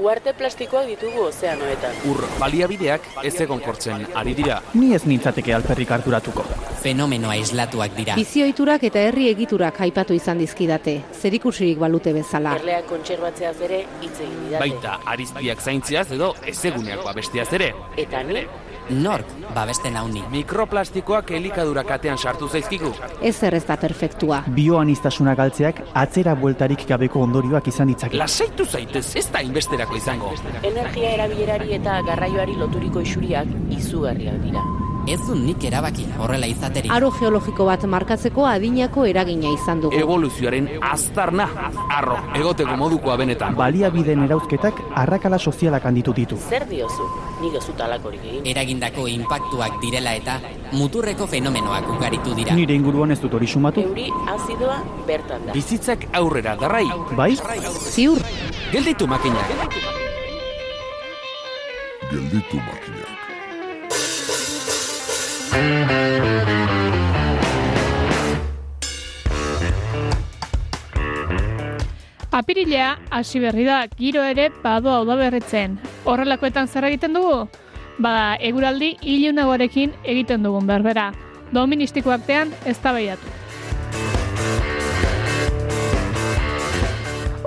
Uarte plastikoak ditugu ozeanoetan. Ur baliabideak ez egonkortzen ari dira. Ni ez nintzateke alperrik harturatuko. Fenomeno aislatuak dira. Bizioiturak eta herri egiturak aipatu izan dizkidate, zerikusirik balute bezala. Erleak kontserbatzeaz ere hitz egin didate. Baita arizpiak zaintziaz edo ezeguneak babestiaz ere. Eta ni, Nork babesten hauni. Mikroplastikoak elikadura katean sartu zaizkigu. Ez zer ez da perfektua. Bioanistasuna galtzeak atzera bueltarik gabeko ondorioak izan ditzake. Lasaitu zaitez, ez da inbesterako izango. energia erabilerari eta garraioari loturiko isuriak izugarriak dira. Ez du nik erabaki horrela izaterik. Aro geologiko bat markatzeko adinako eragina izan dugu. Evoluzioaren aztarna, arro, egoteko modukoa benetan. Baliabideen erauzketak arrakala sozialak handitu ditu. Zer diozu? Nik ez dut alakorik egin. Eragindako inpaktuak direla eta muturreko fenomenoak ugaritu dira. Nire inguruan ez dut hori sumatu. Euri azidoa bertan da. Bizitzak aurrera darrai. Bai? Ziur, Gelditu makinak. Gelditu makinak. Apirilea hasi berri da, giro ere badoa udaberritzen. Horrelakoetan zer egiten dugu? Bada, eguraldi ilunagoarekin egiten dugun berbera. Doministiko artean eztabaidatu.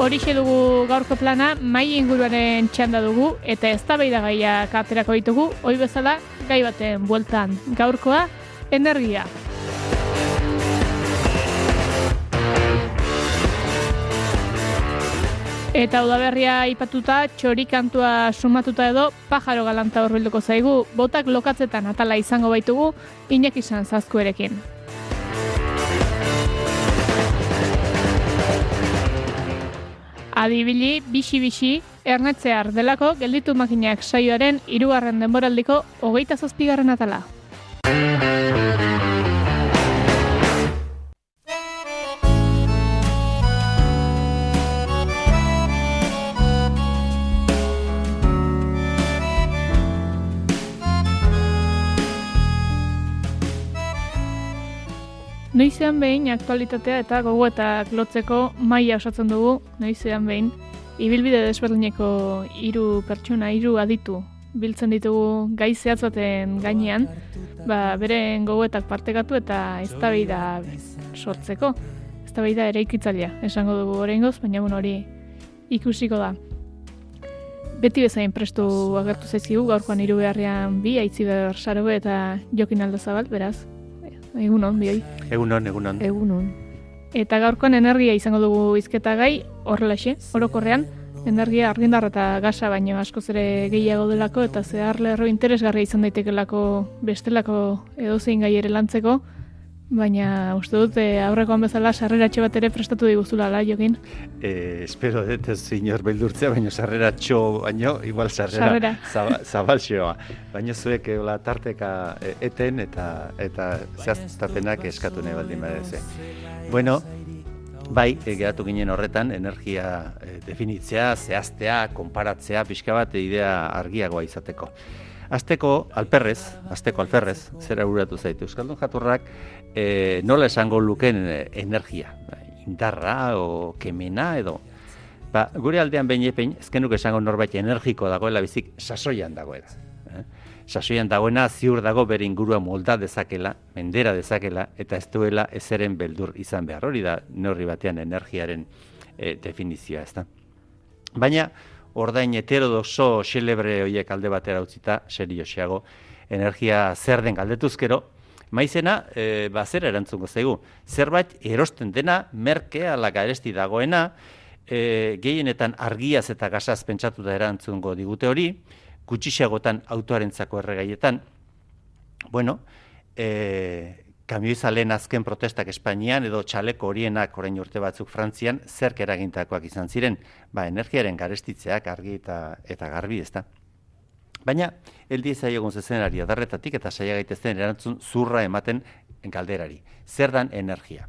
Horixe dugu gaurko plana, mai inguruaren txanda dugu eta eztabaida gaiak aterako ditugu, hoi bezala gai baten bueltan. Gaurkoa, energia. Eta udaberria aipatuta, txorikantua sumatuta edo, pajaro galanta horbilduko zaigu, botak lokatzetan atala izango baitugu, inek izan zazkuerekin. Adibili, bixi-bixi, ernetzear delako gelditu makinak saioaren hirugarren denboraldiko hogeita zazpigarren atala. Noizean behin aktualitatea eta gogoetak lotzeko maila osatzen dugu, noizean behin, ibilbide desberdineko hiru pertsona, hiru aditu biltzen ditugu gai zehatz baten gainean, ba, beren gogoetak partekatu eta eztabaida sortzeko. Eztabaida eraikitzailea, esango dugu oraingoz, baina egun hori ikusiko da. Beti bezain prestu agertu zaizkigu, gaurkoan hiru beharrean bi, aitziber sarobe eta jokin aldo zabal, beraz, egunon, bioi. Egunon, egunon. Egunon. Eta gaurkoan energia izango dugu hizketa gai, horrelaxe, orokorrean, energia argindar eta gasa baino askoz ere gehiago delako eta zehar lerro interesgarria izan daitekelako bestelako edozein gai ere lantzeko, baina uste dut eh, aurrekoan bezala sarreratxe bat ere prestatu diguzula, la, jokin? Eh, espero dut ez inor beldurtzea, baina sarrera txo, baino, igual sarrera, Sarrera. zaba- zabalxoa. Baina zuek eola tarteka eh, eten eta eta zehaztapenak eskatu nahi baldin badeze. Bueno, bai, eh, geratu ginen horretan, energia eh, definitzea, zehaztea, konparatzea, pixka bat idea argiagoa izateko. Azteko alperrez, azteko alperrez, zera uratu zaitu. Euskaldun jaturrak e, nola esango luken energia, indarra o kemena edo. Ba, gure aldean behin epein, ezkenuk esango norbait energiko dagoela bizik sasoian dagoela. Eh? Sasoian dagoena ziur dago bere ingurua molda dezakela, mendera dezakela, eta ez duela ezeren beldur izan behar. Hori da neurri batean energiaren eh, definizioa, ez da. Baina, ordain heterodoxo xelebre horiek alde batera utzita, serioxeago, energia zer den galdetuzkero, maizena, e, ba, zer erantzungo zaigu. Zerbait erosten dena, merke ala garesti dagoena, e, gehienetan argiaz eta gasaz pentsatuta erantzungo digute hori, gutxiagotan autoarentzako erregaietan, bueno, e, kamioizaleen azken protestak Espainian edo txaleko horienak orain urte batzuk Frantzian zerk eragintakoak izan ziren, ba energiaren garestitzeak argi eta eta garbi, ezta. Baina heldi ezaiogun zezenari adarretatik eta saia gaitezen erantzun zurra ematen galderari. Zer dan energia?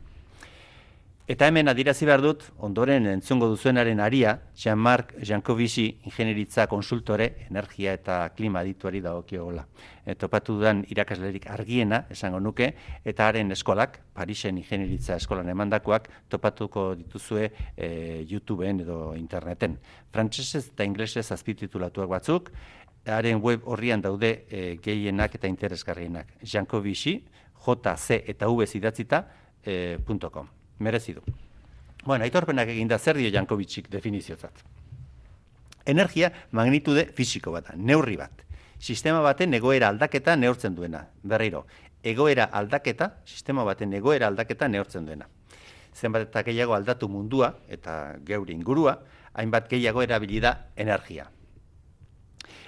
Eta hemen adirazi behar dut, ondoren entzungo duzuenaren aria, Jean-Marc Jankovici ingenieritza konsultore energia eta klima dituari dagokiola. E, topatu dudan irakaslerik argiena, esango nuke, eta haren eskolak, Parisen ingenieritza eskolan emandakoak, topatuko dituzue e, YouTubeen edo interneten. Frantsesez eta inglesez azpititulatuak batzuk, haren web horrian daude e, gehienak eta interesgarrienak. Jankovici, JC eta V idatzita, e, .com merezi du. Bueno, aitorpenak eginda zer dio Jankovicik definiziotzat. Energia magnitude fisiko bat neurri bat. Sistema baten egoera aldaketa neurtzen duena. Berriro, egoera aldaketa, sistema baten egoera aldaketa neurtzen duena. Zenbat eta gehiago aldatu mundua eta geuri ingurua, hainbat gehiago erabili da energia.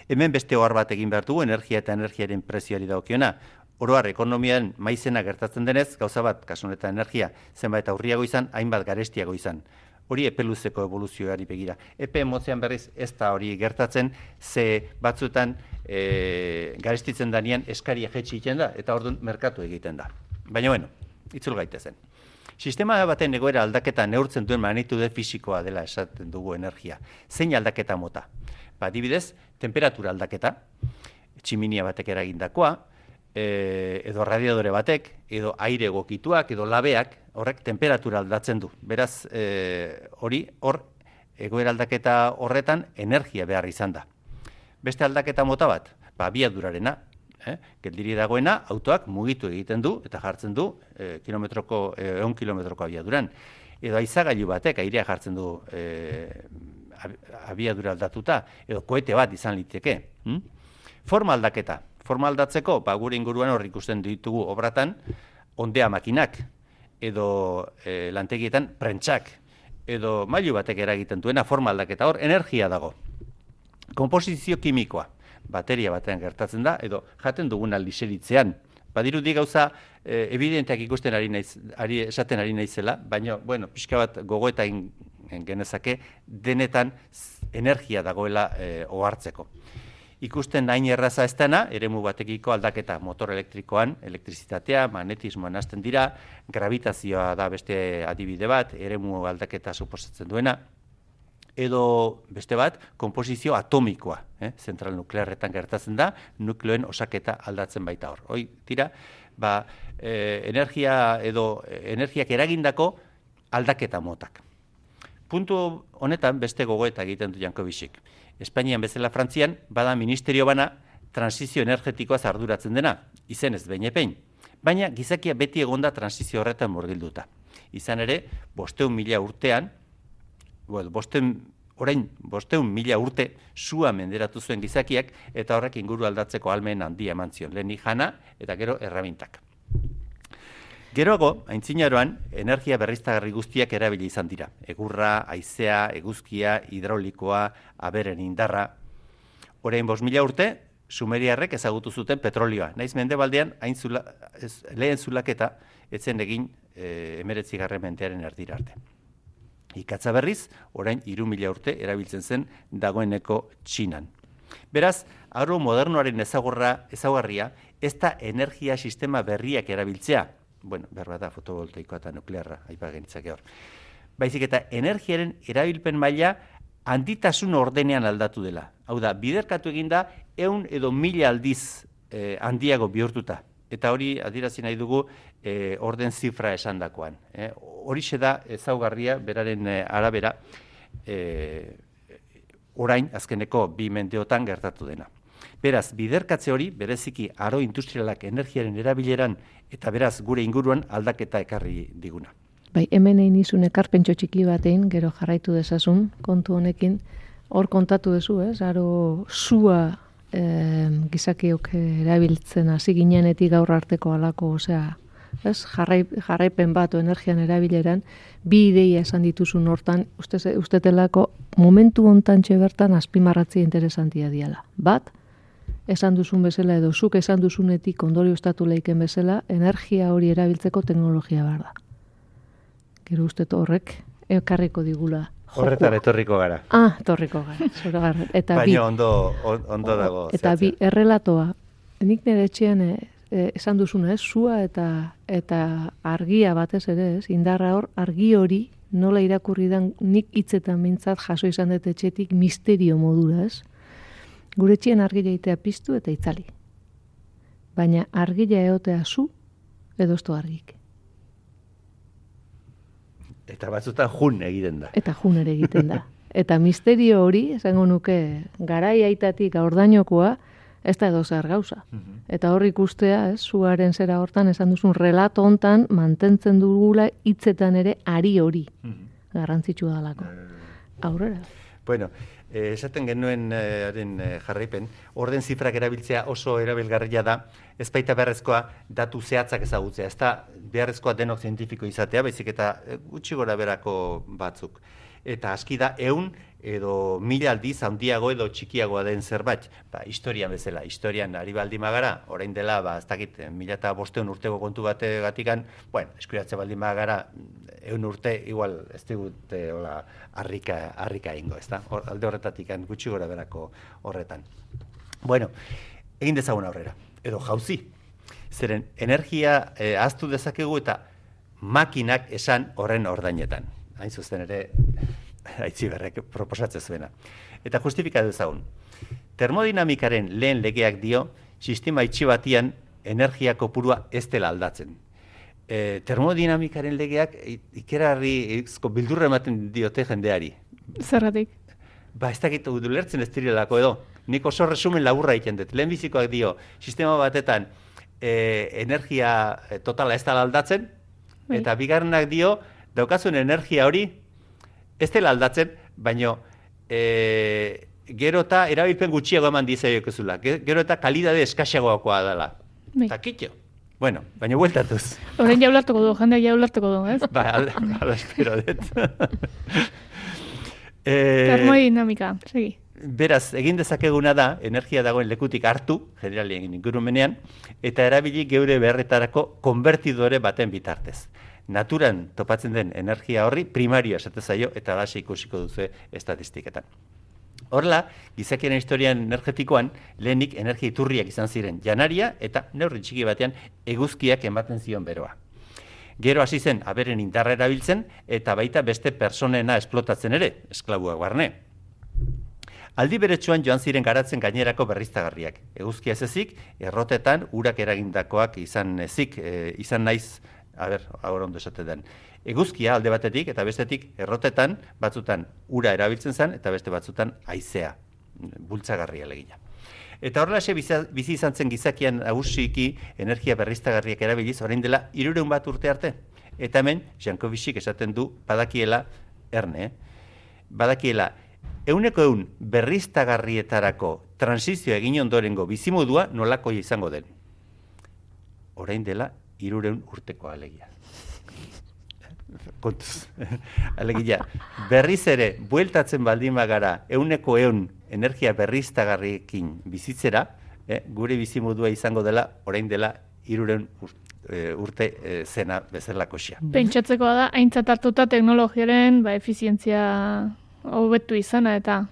Hemen beste ohar bat egin behar dugu energia eta energiaren prezioari dagokiona oroar ekonomian maizena gertatzen denez, gauza bat, kasu honetan energia, zenbait aurriago izan, hainbat garestiago izan. Hori epe luzeko evoluzioari begira. Epe emotzean berriz ez da hori gertatzen, ze batzutan e, garestitzen danean eskaria jetxi egiten da, eta orduan merkatu egiten da. Baina bueno, itzul gaitezen. Sistema baten egoera aldaketa neurtzen duen magnitude fisikoa dela esaten dugu energia. Zein aldaketa mota? Ba, dibidez, temperatura aldaketa, tximinia batek eragindakoa, e, edo radiadore batek, edo aire egokituak, edo labeak, horrek temperatura aldatzen du. Beraz, e, hori, hor, egoera aldaketa horretan, energia behar izan da. Beste aldaketa mota bat, ba, biadurarena, eh? geldiri dagoena, autoak mugitu egiten du, eta jartzen du, e, kilometroko, e, egun kilometroko abiaduran. Edo aizagailu batek, airea jartzen du, e, abiadura aldatuta, edo koete bat izan liteke. Hm? Forma aldaketa, forma aldatzeko, ba, gure inguruan hor ikusten ditugu obratan, ondea makinak, edo e, lantegietan prentsak, edo mailu batek eragiten duena forma aldaketa hor, energia dago. Komposizio kimikoa, bateria batean gertatzen da, edo jaten dugun aldiseritzean. Badiru di gauza e, evidenteak ikusten ari, naiz, ari esaten ari naizela, baina, bueno, pixka bat gogoeta genezake, denetan energia dagoela e, ohartzeko ikusten nahi erraza ez dena, eremu batekiko aldaketa motor elektrikoan, elektrizitatea, magnetismoan hasten dira, gravitazioa da beste adibide bat, eremu aldaketa suposatzen duena, edo beste bat, komposizio atomikoa, eh? zentral nuklearretan gertatzen da, nukleoen osaketa aldatzen baita hor. Hoi, tira, ba, e, energia edo energiak eragindako aldaketa motak. Puntu honetan beste gogoeta egiten du Janko Bisik. Espainian bezala Frantzian, bada ministerio bana transizio energetikoa zarduratzen dena, izenez behin epein. Baina gizakia beti egonda transizio horretan murgilduta. Izan ere, bosteun mila urtean, well, bosteun, orain, bosteun mila urte sua menderatu zuen gizakiak, eta horrek inguru aldatzeko almen handia eman zion. Lehen jana eta gero erramintak. Geroago, aintzinaroan, energia berriztagarri guztiak erabili izan dira. Egurra, haizea, eguzkia, hidraulikoa, aberen indarra. Horein bos mila urte, sumeriarrek ezagutu zuten petrolioa. Naiz mendebaldean, hain zula, ez, lehen zulaketa, etzen egin e, emeretzi garren mentearen erdira arte. Ikatza berriz, orain iru mila urte erabiltzen zen dagoeneko txinan. Beraz, aro modernoaren ezagurra, ezagarria, ez da energia sistema berriak erabiltzea, bueno, berba da fotovoltaikoa eta nuklearra, aipa genitzake hor. Baizik eta energiaren erabilpen maila handitasun ordenean aldatu dela. Hau da, biderkatu eginda eun edo mila aldiz eh, handiago bihurtuta. Eta hori adirazi nahi dugu eh, orden zifra esandakoan. Eh. Horixe da ezaugarria beraren eh, arabera eh, orain azkeneko bi mendeotan gertatu dena. Beraz, biderkatze hori, bereziki aro industrialak energiaren erabileran eta beraz gure inguruan aldaketa ekarri diguna. Bai, hemen egin izun ekarpentso txiki batein, gero jarraitu dezasun, kontu honekin, hor kontatu dezu, ez? Aro sua e, gizakiok erabiltzen hasi ginenetik gaur arteko alako, osea, ez? Jarrai, jarraipen bat o energian erabileran, bi ideia esan dituzun hortan, uste, ustetelako momentu hontan bertan azpimarratzi interesantia diala. Bat, esan duzun bezala edo zuk esan duzunetik ondorio estatu leiken bezala, energia hori erabiltzeko teknologia behar da. Gero uste horrek, ekarriko digula. Horretan etorriko gara. Ah, etorriko gara. Eta Baina ondo, ondo dago. Eta bi, errelatoa, nik nire etxean, e, esan duzuna, ez, zua eta eta argia batez ere, ez, indarra hor, argi hori nola irakurri dan nik hitzetan mintzat jaso izan dut etxetik misterio modura, ez? Gure txien argila itea piztu eta itzali. Baina argila eotea zu edo esto argik. Eta batzutan jun egiten da. Eta jun ere egiten da. Eta misterio hori, esango nuke, garai aitatik ordainokoa, ez da edo zer gauza. Eta hor ikustea, ez, zuaren zera hortan, esan duzun relato hontan mantentzen dugula hitzetan ere ari hori. Garrantzitsu dalako. Aurrera. Bueno, eh, esaten genuen eh, haren eh, jarraipen, orden zifrak erabiltzea oso erabilgarria da, ez baita beharrezkoa datu zehatzak ezagutzea, ez da beharrezkoa denok zientifiko izatea, baizik eta eh, gutxi gora berako batzuk. Eta aski da, eun edo mila aldiz handiago edo txikiagoa den zerbait, ba, historian bezala, historian ari baldin magara, orain dela, ba, ez dakit, mila eta bosteun urteko kontu bate gatikan, bueno, eskuratze baldin magara, eun urte, igual, ez digute, hola, harrika, harrika ingo, ez da? Hor, alde horretatik, gutxi gora berako horretan. Bueno, egin dezagun aurrera, edo jauzi. Zeren, energia eh, aztu dezakegu eta makinak esan horren ordainetan. Hain zuzen ere, aitziberrek proposatzen zuena. Eta justifika dezagun. Termodinamikaren lehen legeak dio, sistema itxi batian energia kopurua ez dela aldatzen. E, termodinamikaren legeak ikerarri izko bildurra ematen diote jendeari. Zerratik. Ba, ez dakit ulertzen ez direlako edo. Nik oso resumen laburra egiten dut. Lehenbizikoak dio, sistema batetan e, energia e, totala ez dela aldatzen, Bai. eta bigarrenak dio, daukazuen energia hori ez dela aldatzen, baino e, gero eta erabilpen gutxiago eman dizaiokezula. Ge- Gero eta kalidade eskaxagoakoa dela. Bai. Eta kitxo. Bueno, baina bueltatuz. Orain jaulartuko du, jende jaulartuko du, ez? Ba, ala, ala espero dut. eh, Termodinamika, segi. Beraz, egin dezakeguna da, energia dagoen lekutik hartu, generalien ingurumenean, eta erabili geure beharretarako konbertidore baten bitartez. Naturan topatzen den energia horri primario esate zaio eta base ikusiko duzu estatistiketan. Horrela, gizakiaren historian energetikoan, lehenik energia iturriak izan ziren janaria eta neurri txiki batean eguzkiak ematen zion beroa. Gero hasi zen aberen indarra erabiltzen eta baita beste personena esplotatzen ere, esklabuak barne. Aldi beretsuan joan ziren garatzen gainerako berriztagarriak. Eguzkia ez ezik, errotetan urak eragindakoak izan ezik, e, izan naiz, a ber, ahora ondo esate den. Eguzkia alde batetik eta bestetik errotetan batzutan ura erabiltzen zen eta beste batzutan haizea, bultzagarria legina. Eta horrelaxe biza- bizi izan zen gizakian agusiki energia berriztagarriak erabiliz orain dela irureun bat urte arte. Eta hemen, Jankovicik esaten du badakiela, erne, badakiela, euneko eun berriztagarrietarako transizio egin ondorengo bizimodua nolako izango den. Orain dela, irureun urteko alegia. Kontuz. Alegia, berriz ere, bueltatzen baldin bagara, euneko eun energia berriztagarriekin bizitzera, eh, gure bizimodua izango dela, orain dela, irureun urte, urte eh, zena bezalakoxia. Pentsatzekoa da, aintzat hartuta teknologiaren ba, efizientzia hobetu izana eta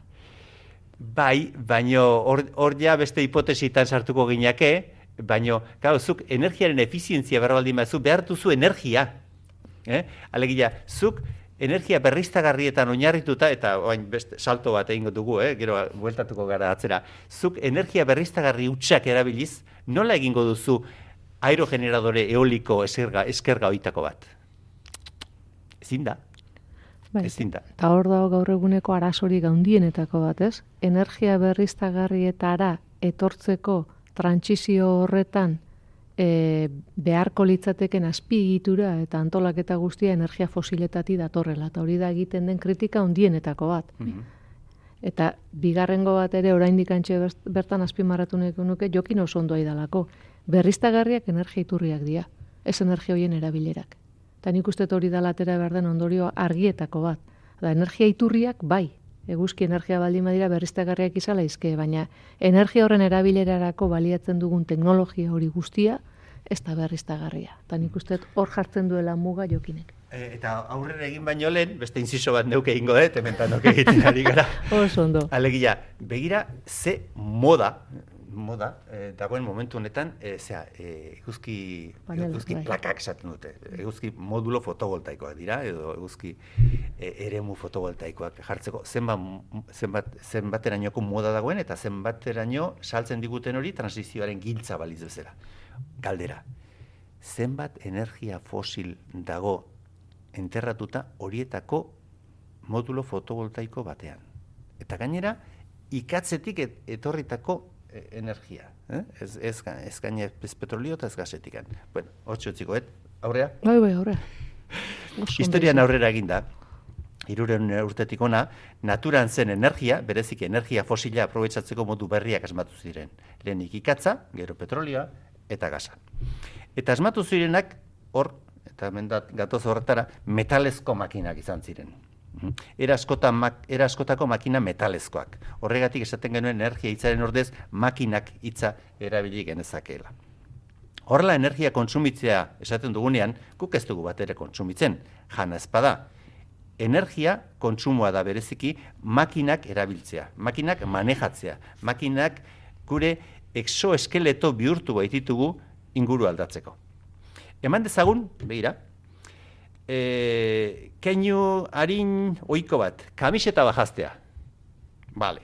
Bai, baino hor, hor ja beste hipotesitan sartuko ginake, baino, claro, zuk energiaren efizientzia behar baldin bazu, behar duzu energia. Eh? Alegia, zuk energia berriztagarrietan oinarrituta, eta oain beste salto bat egingo dugu, eh? gero bueltatuko gara atzera, zuk energia berriztagarri utxak erabiliz, nola egingo duzu aerogeneradore eoliko eskerga, eskerga oitako bat? Ezin da, Bai. ezin da. Eta hor dago gaur eguneko arazorik handienetako bat, ez? Energia berriztagarrietara etortzeko trantsizio horretan e, beharko litzateken azpiegitura eta antolaketa guztia energia fosiletatik datorrela. Eta hori da egiten den kritika handienetako bat. Eta bigarrengo bat ere oraindik antxe bertan azpimarratu nahiko nuke jokin oso ondo aidalako. Berriztagarriak energia iturriak dira, ez energia hoien erabilerak. Eta nik uste hori da latera behar den ondorio argietako bat. Da, energia iturriak bai, eguzki energia baldin badira berriztagarriak izala izke, baina energia horren erabilerarako baliatzen dugun teknologia hori guztia, ez da berriztagarria. Eta nik uste hor jartzen duela muga jokinek. E, eta aurrera egin baino lehen, beste inziso bat neuke egingo dut, hemen tanok egiten ari gara. Oso ondo. Alegia, begira, ze moda, moda, eh, dagoen momentu honetan, eh, zera, eh, eguzki, Panel, eguzki bai. plakak esaten dute. Eguzki modulo fotovoltaikoak dira, edo eguzki eh, eremu fotovoltaikoak jartzeko. Zenbat, zenbat, zenbaterainoko moda dagoen, eta zenbateraino saltzen diguten hori transizioaren giltza baliz bezala. Galdera, zenbat energia fosil dago enterratuta horietako modulo fotovoltaiko batean. Eta gainera, ikatzetik et, etorritako energia. Eh? Ez, ez, ez gaine ez petrolio eta ez gasetikan. Bueno, hortxe utziko, et, aurrea? Bai, bai. Oso Historian aurrera eginda, iruren urtetik ona, naturan zen energia, berezik energia fosila aprobetsatzeko modu berriak asmatu ziren. Lehenik ikatza, gero petrolioa eta gaza. Eta asmatu zirenak, hor, eta hemen dat- gatoz horretara, metalezko makinak izan ziren. Mhm. Era, askotan, mak, era askotako makina metalezkoak. Horregatik esaten genuen energia hitzaren ordez makinak hitza erabili genezakeela. Horrela energia kontsumitzea esaten dugunean, guk ez dugu bat ere kontsumitzen, jana ezpada. Energia kontsumoa da bereziki makinak erabiltzea, makinak manejatzea, makinak gure exoeskeleto bihurtu baititugu inguru aldatzeko. Eman dezagun, begira, e, keinu harin oiko bat, kamiseta bajaztea. Bale.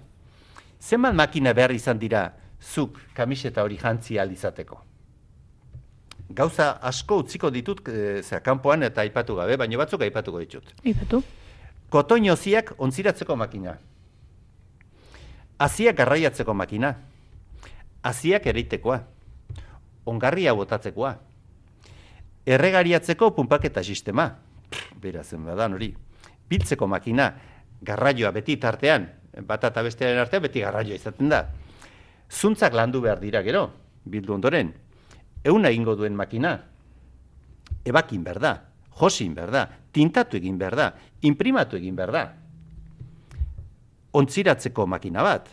Zenbat makina behar izan dira zuk kamiseta hori jantzi ahal izateko? Gauza asko utziko ditut e, zera, kanpoan eta aipatu gabe, baina batzuk aipatuko ditut. Ipatu. Kotoinoziak ontziratzeko makina. Aziak garraiatzeko makina. Aziak ereitekoa. Ongarria botatzekoa. Erregariatzeko punpaketa sistema. Pff, Berazen badan hori. Biltzeko makina. Garraioa beti tartean. Bata eta bestearen artean beti garraioa izaten da. Zuntzak landu behar dira gero. Bildu ondoren. Euna egingo duen makina. Ebakin behar da. Josin behar da. Tintatu egin behar da. Imprimatu egin behar da ontziratzeko makina bat,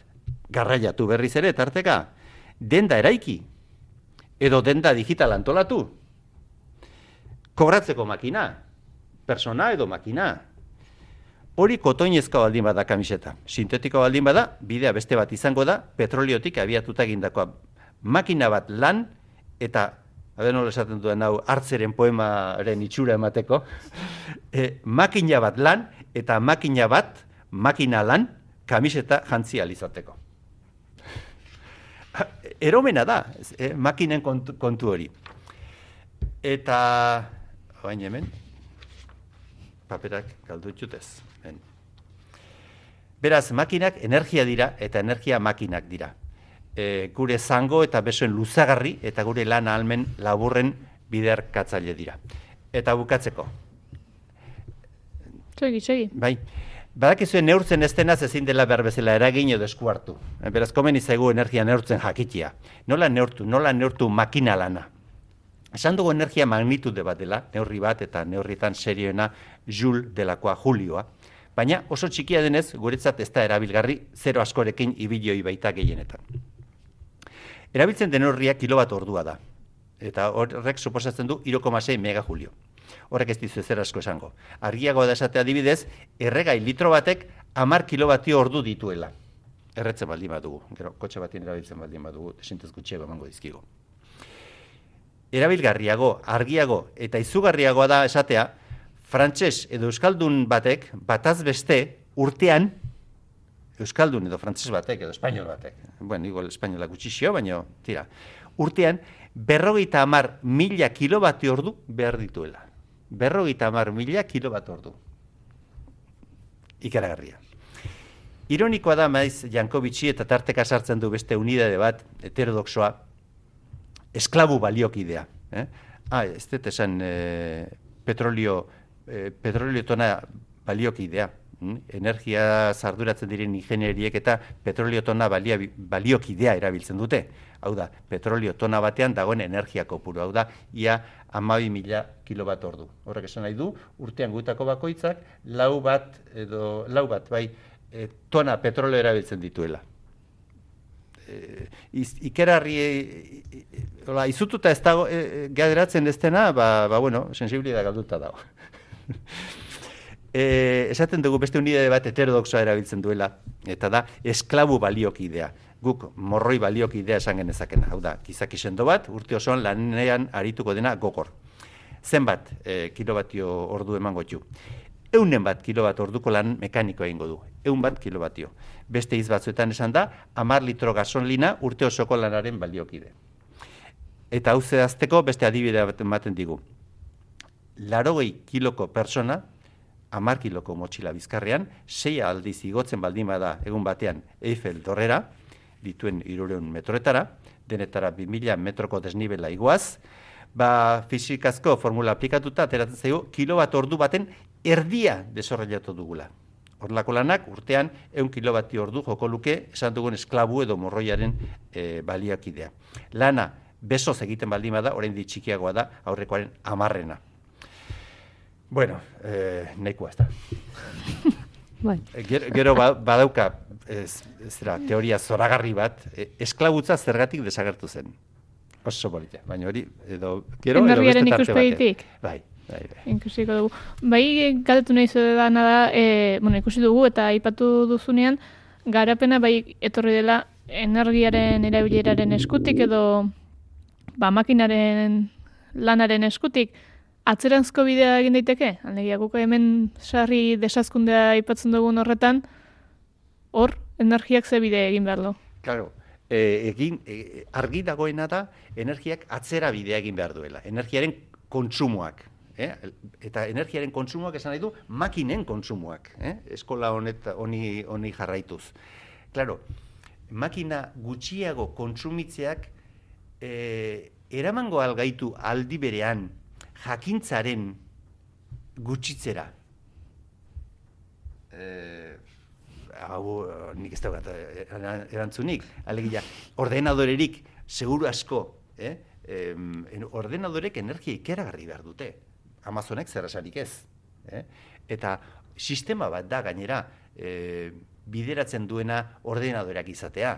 garraiatu berriz ere tarteka, denda eraiki, edo denda digital antolatu, kobratzeko makina, persona edo makina, hori kotoinezko baldin bada kamiseta. Sintetiko baldin bada, bidea beste bat izango da, petroliotik abiatuta egindakoa. Makina bat lan, eta, habe nola esaten duen hau, hartzeren poemaren itxura emateko, e, makina bat lan, eta makina bat, makina lan, kamiseta jantzi ahal izateko. Eromena da, eh, makinen kontu, kontu hori. Eta, oain hemen, paperak galdu ditutez. Ben. Beraz, makinak energia dira eta energia makinak dira. E, gure zango eta besoen luzagarri eta gure lan ahalmen laburren biderkatzaile dira. Eta bukatzeko, Segi, segi. Bai. Badakizue neurtzen ez denaz ezin dela behar bezala eragin edo esku hartu. Beraz, komeni zaigu energia neurtzen jakitia. Nola neurtu, nola neurtu makina lana. Esan dugu energia magnitude bat dela, neurri bat eta neurrietan serioena Jul delakoa Julioa. Baina oso txikia denez, guretzat ez da erabilgarri, zero askorekin ibilioi baita gehienetan. Erabiltzen den neurria kilobat ordua da. Eta horrek suposatzen du 3,6 megajulio. Horrek ez dizu ezer asko esango. Argiago da esatea adibidez, erregai litro batek 10 kilobatio ordu dituela. Erretzen baldin badugu, gero kotxe batien erabiltzen baldin badugu, desintez gutxiago emango dizkigo. Erabilgarriago, argiago eta izugarriagoa da esatea, frantses edo euskaldun batek bataz beste urtean euskaldun edo frantses batek edo espainol batek. Bueno, igual espainola gutxixio, baina tira. Urtean berrogeita hamar mila kilobati ordu behar dituela. Berrogeita hamar mila kilobati ordu. Ikaragarria. Ironikoa da maiz Jankovitsi eta tarteka sartzen du beste unidade bat, heterodoxoa, esklabu baliokidea. Eh? Ah, ez dut esan eh, petrolio, eh, petrolio tona baliokidea. Mm? Energia zarduratzen diren ingenieriek eta petrolio tona balia, baliokidea erabiltzen dute. Hau da, petrolio tona batean dagoen energia kopuru. Hau da, ia amabi mila kilobat ordu. Horrek esan nahi du, urtean gutako bakoitzak, lau bat, edo, lau bat, bai, e, tona petrolio erabiltzen dituela iz, ikerarri eh, eh, hola, izututa ez dago eh, geratzen ez dena, ba, ba bueno, sensibilidad galduta dago. e, esaten dugu beste unidade bat heterodoxoa erabiltzen duela, eta da, esklabu baliokidea. Guk morroi baliokidea esan genezakena. Hau da, gizaki sendo bat, urte osoan lanean arituko dena gogor. Zenbat e, kilobatio ordu emango txu. Eunen bat kilobat orduko lan mekaniko egingo du. Eun bat kilobatio. Beste iz batzuetan esan da, amar litro gasolina urte osoko lanaren baliokide. Eta hau zehazteko beste adibidea bat ematen digu. Larogei kiloko persona, amar kiloko motxila bizkarrean, sei aldiz igotzen baldin bada egun batean Eiffel dorrera, dituen irureun metroetara, denetara 2000 metroko desnibela iguaz, ba fizikazko formula aplikatuta ateratzen zaigu kilobat ordu baten erdia desorrelatu dugula. Horlako lanak urtean eun kilobati ordu joko luke esan dugun esklabu edo morroiaren e, baliakidea. Lana besoz egiten baldin bada, orain txikiagoa da aurrekoaren amarrena. Bueno, eh, nahikoa ez da. Bai. Gero, gero ba, badauka ez, ez da, teoria zoragarri bat, e, esklabutza zergatik desagertu zen. Oso polita, baina hori, edo, gero, edo beste tarte batean. Bai, bai, bai. Ikusiko dugu. Bai, galdetu nahi dana da, e, bueno, ikusi dugu eta aipatu duzunean, garapena bai etorri dela energiaren erabileraren eskutik edo ba, makinaren lanaren eskutik, atzeranzko bidea egin daiteke? Alegia, guk hemen sarri desazkundea aipatzen dugun horretan, hor, energiak ze bide egin behar du. Claro, e, egin, e, argi dagoena da, energiak atzera bidea egin behar duela. Energiaren kontsumoak. Eh? Eta energiaren kontsumoak esan nahi du, makinen kontsumoak. Eh? Eskola honet, honi, honi jarraituz. Claro, makina gutxiago kontsumitzeak e, eramango algaitu aldi berean jakintzaren gutxitzera. E, hau eh, nik ez daukat eh, erantzunik, alegia, ordenadorerik seguru asko, eh? Em, en- ordenadorek energia ikeragarri behar dute. Amazonek zer esanik ez. Eh? Eta sistema bat da gainera eh, bideratzen duena ordenadoreak izatea.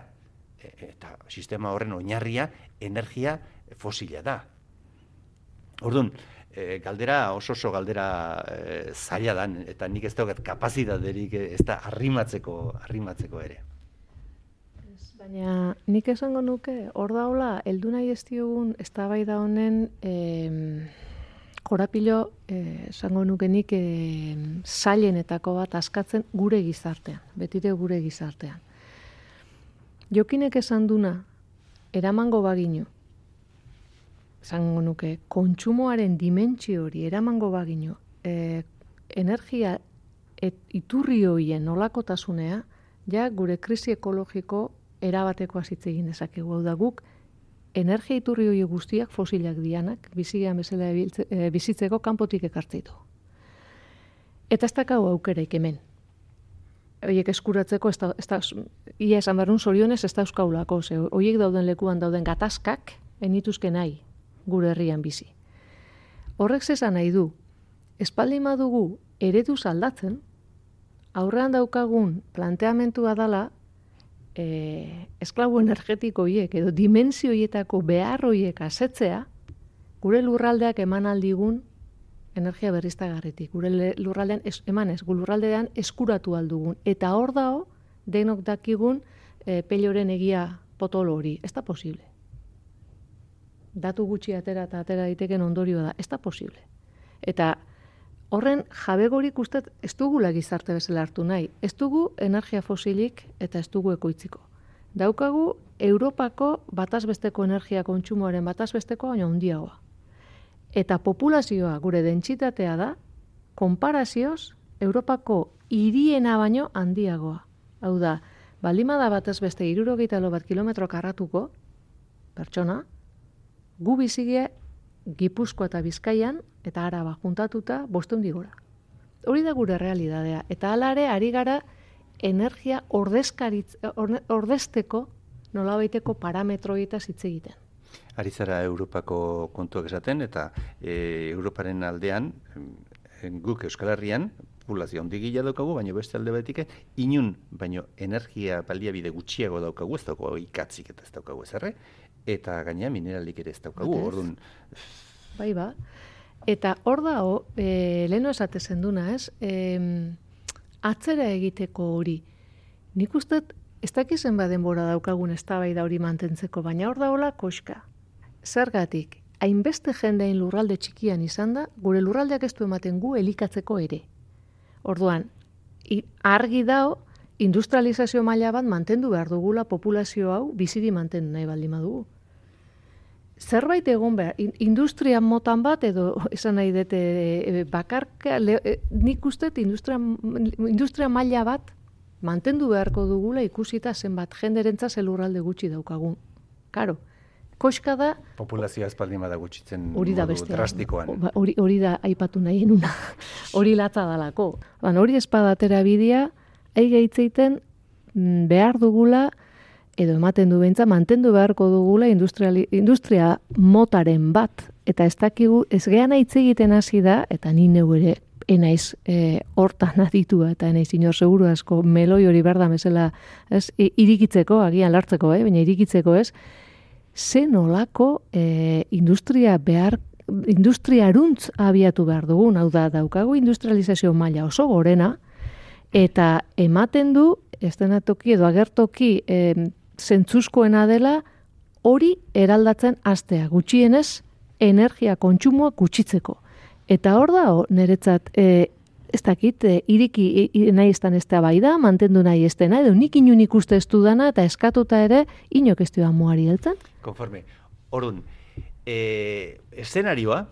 E, eta sistema horren oinarria energia fosila da. Orduan, e, galdera oso oso galdera e, zaila dan, eta nik ez daukat kapazitaterik eh, ez da arrimatzeko, arrimatzeko ere. Baina nik esango nuke, hor daula, heldu nahi ez diogun eztabaida honen em, korapilo eh, esango nuke nik em, zailenetako bat askatzen gure gizartean, betire gure gizartean. Jokinek esan duna, eramango bagino, esango nuke, kontsumoaren dimentsio hori eramango bagino, eh, energia et, iturri hoien nolakotasunea, ja gure krisi ekologiko erabateko hitz egin dezakegu. Da guk, energia iturri hori guztiak fosilak dianak, bizian bezala eh, bizitzeko kanpotik ekartzeitu. Eta ez dakau aukeraik hemen. Horiek eskuratzeko, ez da, ez da, ia esan behar nun zorionez ez da euskaulako, ze horiek dauden lekuan dauden gatazkak, enituzke nahi gure herrian bizi. Horrek zesan nahi du, espaldin badugu ereduz aldatzen, aurrean daukagun planteamentua dala, e, esklabu energetiko hiek edo dimensio hietako behar hoiek asetzea, gure lurraldeak eman aldigun energia berriztagarritik. Gure lurraldean es, emanez, gure lurraldean eskuratu aldugun. Eta hor dao, denok dakigun e, pelioren egia potolo hori. Ez da posible. Datu gutxi atera eta atera daiteken ondorioa da. Ez da posible. Eta horren jabegorik uste ez dugula gizarte bezala hartu nahi. Ez dugu energia fosilik eta ez dugu ekoitziko. Daukagu Europako batazbesteko energia kontsumoaren batazbesteko baina handiagoa. Eta populazioa gure dentsitatea da, konparazioz, Europako hiriena baino handiagoa. Hau da, baldima da batez beste irurogeita bat kilometro karratuko, pertsona, gu bizigie Gipuzkoa eta Bizkaian, eta araba juntatuta, bosteun digora. Hori da gure realidadea. Eta alare, ari gara energia ordezkaritz, orde- ordezteko nolabaiteko parametroietaz hitz egiten. Ari zara Europako kontuak esaten, eta e, Europaren aldean, guk Euskal Herrian, populazio handi gila daukagu, baina beste alde batik, inun, baino energia baliabide gutxiago daukagu, ez daukagu ikatzik eta ez daukagu ezerre, eta gaina mineralik ere ez daukagu, orduan, Bai ba. Eta hor da, e, leheno esate zenduna, ez? E, atzera egiteko hori. Nik uste, ez dakizen ba denbora daukagun ez da hori mantentzeko, baina hor da hola koska. Zergatik, hainbeste jendein lurralde txikian izan da, gure lurraldeak ez du ematen gu elikatzeko ere. Orduan, argi dao, industrializazio maila bat mantendu behar dugula populazio hau biziri mantendu nahi baldin badugu. Zerbait egon behar, industria motan bat edo esan nahi dute e, bakarka, e, nik uste industria, industria maila bat mantendu beharko dugula ikusita zenbat jenderentza zelurralde gutxi daukagun. Karo, koska da... Populazioa espaldin bada gutxitzen hori da beste, drastikoan. Ba, hori, hori da aipatu nahi enuna. hori latza dalako. Ban, hori espadatera bidea, aige hitzeiten mm, behar dugula, edo ematen du behintza, mantendu beharko dugula industria motaren bat. Eta ez dakigu, ez gehan hitz egiten hasi da, eta ni neu ere enaiz e, hortan aditua, eta enaiz inor seguru asko meloi hori berda mesela, ez, irikitzeko, agian lartzeko, eh? baina irikitzeko ez, ze nolako e, industria behar industriaruntz abiatu behar dugun, hau da, daukagu industrializazio maila oso gorena, eta ematen du, ez toki edo agertoki e, zentzuzkoena dela, hori eraldatzen astea, gutxienez, energia kontsumoa gutxitzeko. Eta hor da, niretzat, e, ez dakit, e, iriki nahi estan ez bai da, mantendu nahi ez dena, edo nik inun ikuste ez dudana, eta eskatuta ere, inok ez duan muari heltzen. Konforme. Orun, e, eszenarioa,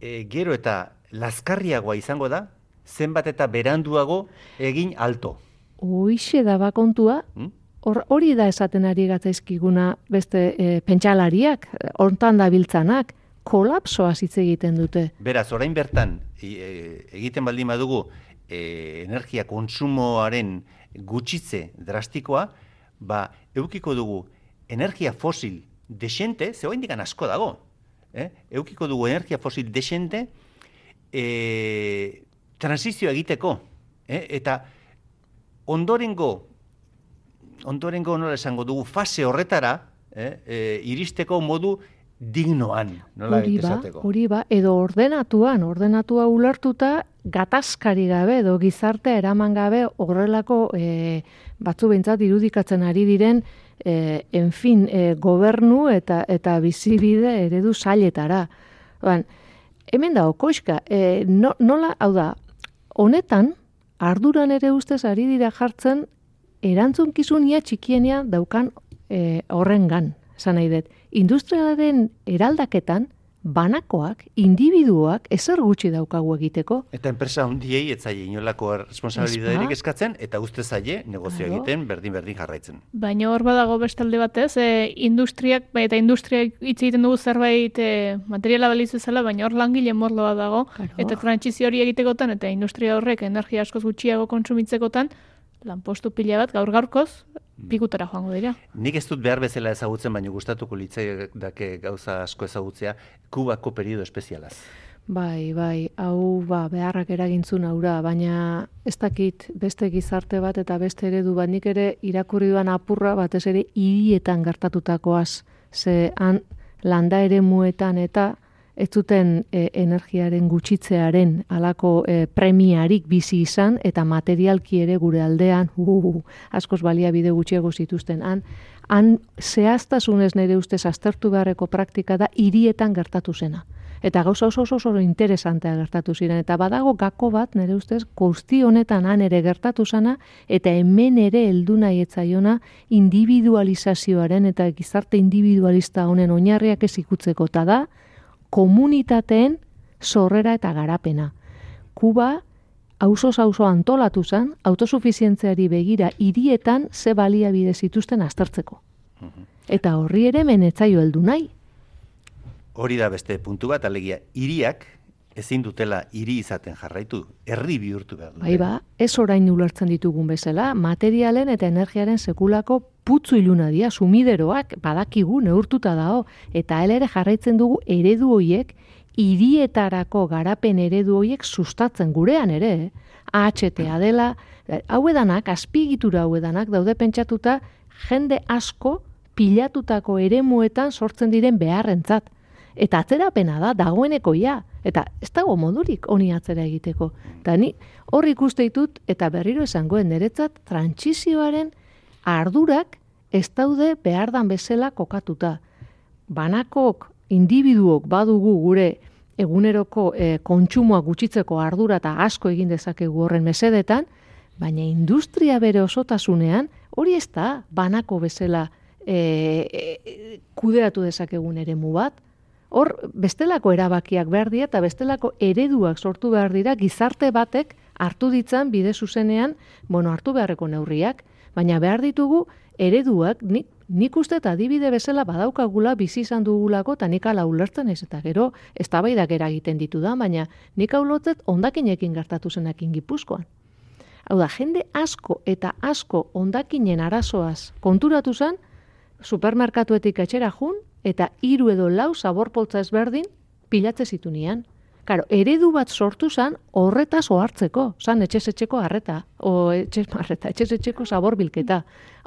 e, gero eta laskarriagoa izango da, zenbat eta beranduago egin alto. Hoixe da bakontua, hmm? Hori da esaten ari gatzaizkiguna beste e, pentsalariak, hontan da biltzanak, kolapsoa hitz egiten dute. Beraz, orain bertan, e, egiten baldin badugu, e, energia konsumoaren gutxitze drastikoa, ba, eukiko dugu energia fosil desente, ze indikan asko dago, eh? eukiko dugu energia fosil desente e, transizio egiteko, eh? eta ondorengo, ondorengo nola esango dugu fase horretara, eh? e, iristeko modu dignoan, nola hori ba, hori ba, edo ordenatuan, ordenatua ulertuta, gatazkari gabe, edo gizartea eraman gabe, horrelako e, batzu behintzat irudikatzen ari diren, e, enfin, e, gobernu eta eta bizibide eredu sailetara. Ban, hemen da, okoizka, e, no, nola, hau da, honetan, arduran ere ustez ari dira jartzen, erantzunkizunia txikienia daukan e, horrengan, esan nahi dut. Industrialaren eraldaketan, banakoak, individuoak, ezer gutxi daukagu egiteko. Eta enpresa hundiei etzaile inolako responsabilidaderik eskatzen, eta uste zaie negozio egiten berdin-berdin jarraitzen. Baina hor badago bestalde batez, e, industriak, bai, eta industriak hitz egiten dugu zerbait e, materiala baliz ezala, baina hor langile morloa dago, eta trantzizio hori egitekotan, eta industria horrek energia askoz gutxiago kontsumitzekotan, lanpostu pila bat gaur gaurkoz mm. pikutara joango dira. Nik ez dut behar bezala ezagutzen, baina gustatuko litzai dake gauza asko ezagutzea, kubako periodo espezialaz. Bai, bai, hau ba, beharrak eragintzun aura, baina ez dakit beste gizarte bat eta beste eredu bat nik ere irakurri duan apurra batez ere hirietan gertatutakoaz, ze han landa ere muetan eta ez zuten e, energiaren gutxitzearen alako e, premiarik bizi izan eta materialki ere gure aldean uh, askoz baliabide gutxiago zituzten. Han han zehaztasunez nire ustez aztertu beharreko praktika da hirietan gertatu zena. Eta gauza oso oso oso interesantea gertatu ziren. Eta badago gako bat nire ustez guzti honetan han ere gertatu zana eta hemen ere heldu nahi etzaiona individualizazioaren eta gizarte individualista honen oinarriak ez ikutzeko. Ta da komunitateen sorrera eta garapena. Kuba auzo auzo antolatu zen autosufizientziari begira hirietan ze baliabide zituzten aztertzeko. Mhm. Eta horri ere menetzaio heldu nahi. Hori da beste puntu bat alegia hiriak ezin dutela hiri izaten jarraitu, herri bihurtu behar Bai ba, ez orain ulertzen ditugun bezala, materialen eta energiaren sekulako putzu iluna dia, sumideroak, badakigu, neurtuta dao, eta ere jarraitzen dugu eredu hoiek, hirietarako garapen eredu hoiek sustatzen gurean ere, eh? AHTA dela, hau edanak, azpigitura hau edanak, daude pentsatuta, jende asko pilatutako eremuetan sortzen diren beharrentzat. Eta atzerapena da, dagoeneko ja. Eta ez dago modurik honi atzera egiteko. Eta ni hor ikuste ditut, eta berriro esangoen niretzat, trantsizioaren ardurak ez daude behardan bezala kokatuta. Banakok, individuok badugu gure eguneroko e, kontsumoa gutxitzeko ardura eta asko egin dezakegu horren mesedetan, baina industria bere osotasunean hori ez da banako bezala e, kudeatu dezakegun eremu bat. Hor, bestelako erabakiak behar dira eta bestelako ereduak sortu behar dira gizarte batek hartu ditzan bide zuzenean, bueno, hartu beharreko neurriak, baina behar ditugu ereduak, nik, nik uste eta adibide bezala badaukagula bizi izan dugulako eta nik ala ulertzen ez eta gero ez eragiten ditu da, baina nik hau lotzet ondakinekin gertatu zenakin gipuzkoan. Hau da, jende asko eta asko ondakinen arazoaz konturatu zen, supermerkatuetik etxera jun, eta hiru edo lau zaborpoltza ezberdin pilatze zitu nian. Karo, eredu bat sortu zan horretaz ohartzeko, zan etxezetxeko harreta, o etxez marreta, etxezetxeko zabor bilketa.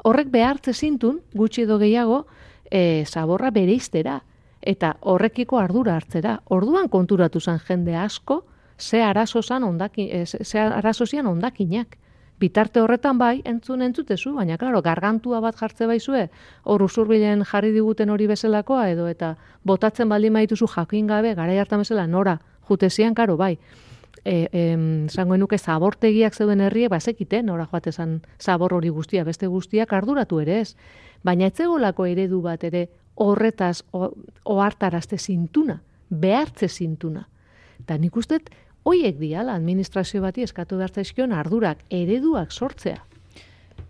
Horrek behartze zintun, gutxi edo gehiago, e, zaborra bere iztera, eta horrekiko ardura hartzera. Orduan konturatu zan jende asko, ze arazo zan ondakin, e, ze arazo zian ondakinak. Bitarte horretan bai, entzun entzutezu, baina, klaro, gargantua bat jartze baizue, hor usurbilen jarri diguten hori bezalakoa, edo eta botatzen baldin maituzu jakin gabe, gara hartan bezala, nora, jute zian, karo, bai. E, zangoen nuke zabortegiak zeuden herrie, ba, zekiten, nora joatezan zabor hori guztia, beste guztiak arduratu ere ez. Baina etzegolako eredu bat ere horretaz ohartarazte zintuna, behartze zintuna. Eta nik usteet, hoiek diala administrazio bati eskatu behar zaizkion ardurak, ereduak sortzea.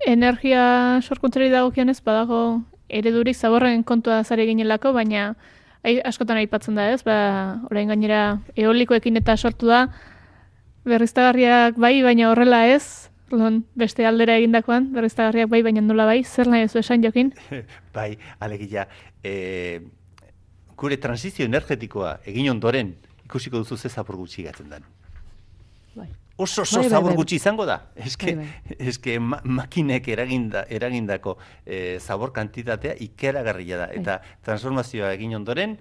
Energia sorkuntzari dagokionez badago eredurik zaborren kontua zare ginelako, baina askotan aipatzen da ez, ba, orain gainera eolikoekin eta sortu da, berriztagarriak bai, baina horrela ez, Lon, beste aldera egindakoan, berriztagarriak bai, baina nola bai, zer nahi ez esan jokin? bai, alegia, e, gure transizio energetikoa egin ondoren, ikusiko duzu ze zabor gutxi gatzen den. Bai. Oso oso bai, bai, zabor bai. gutxi izango da. Eske, bai, bai. eske ma, makinek eraginda, eragindako e, zabor kantitatea ikeragarria da. Bai. Eta transformazioa egin ondoren,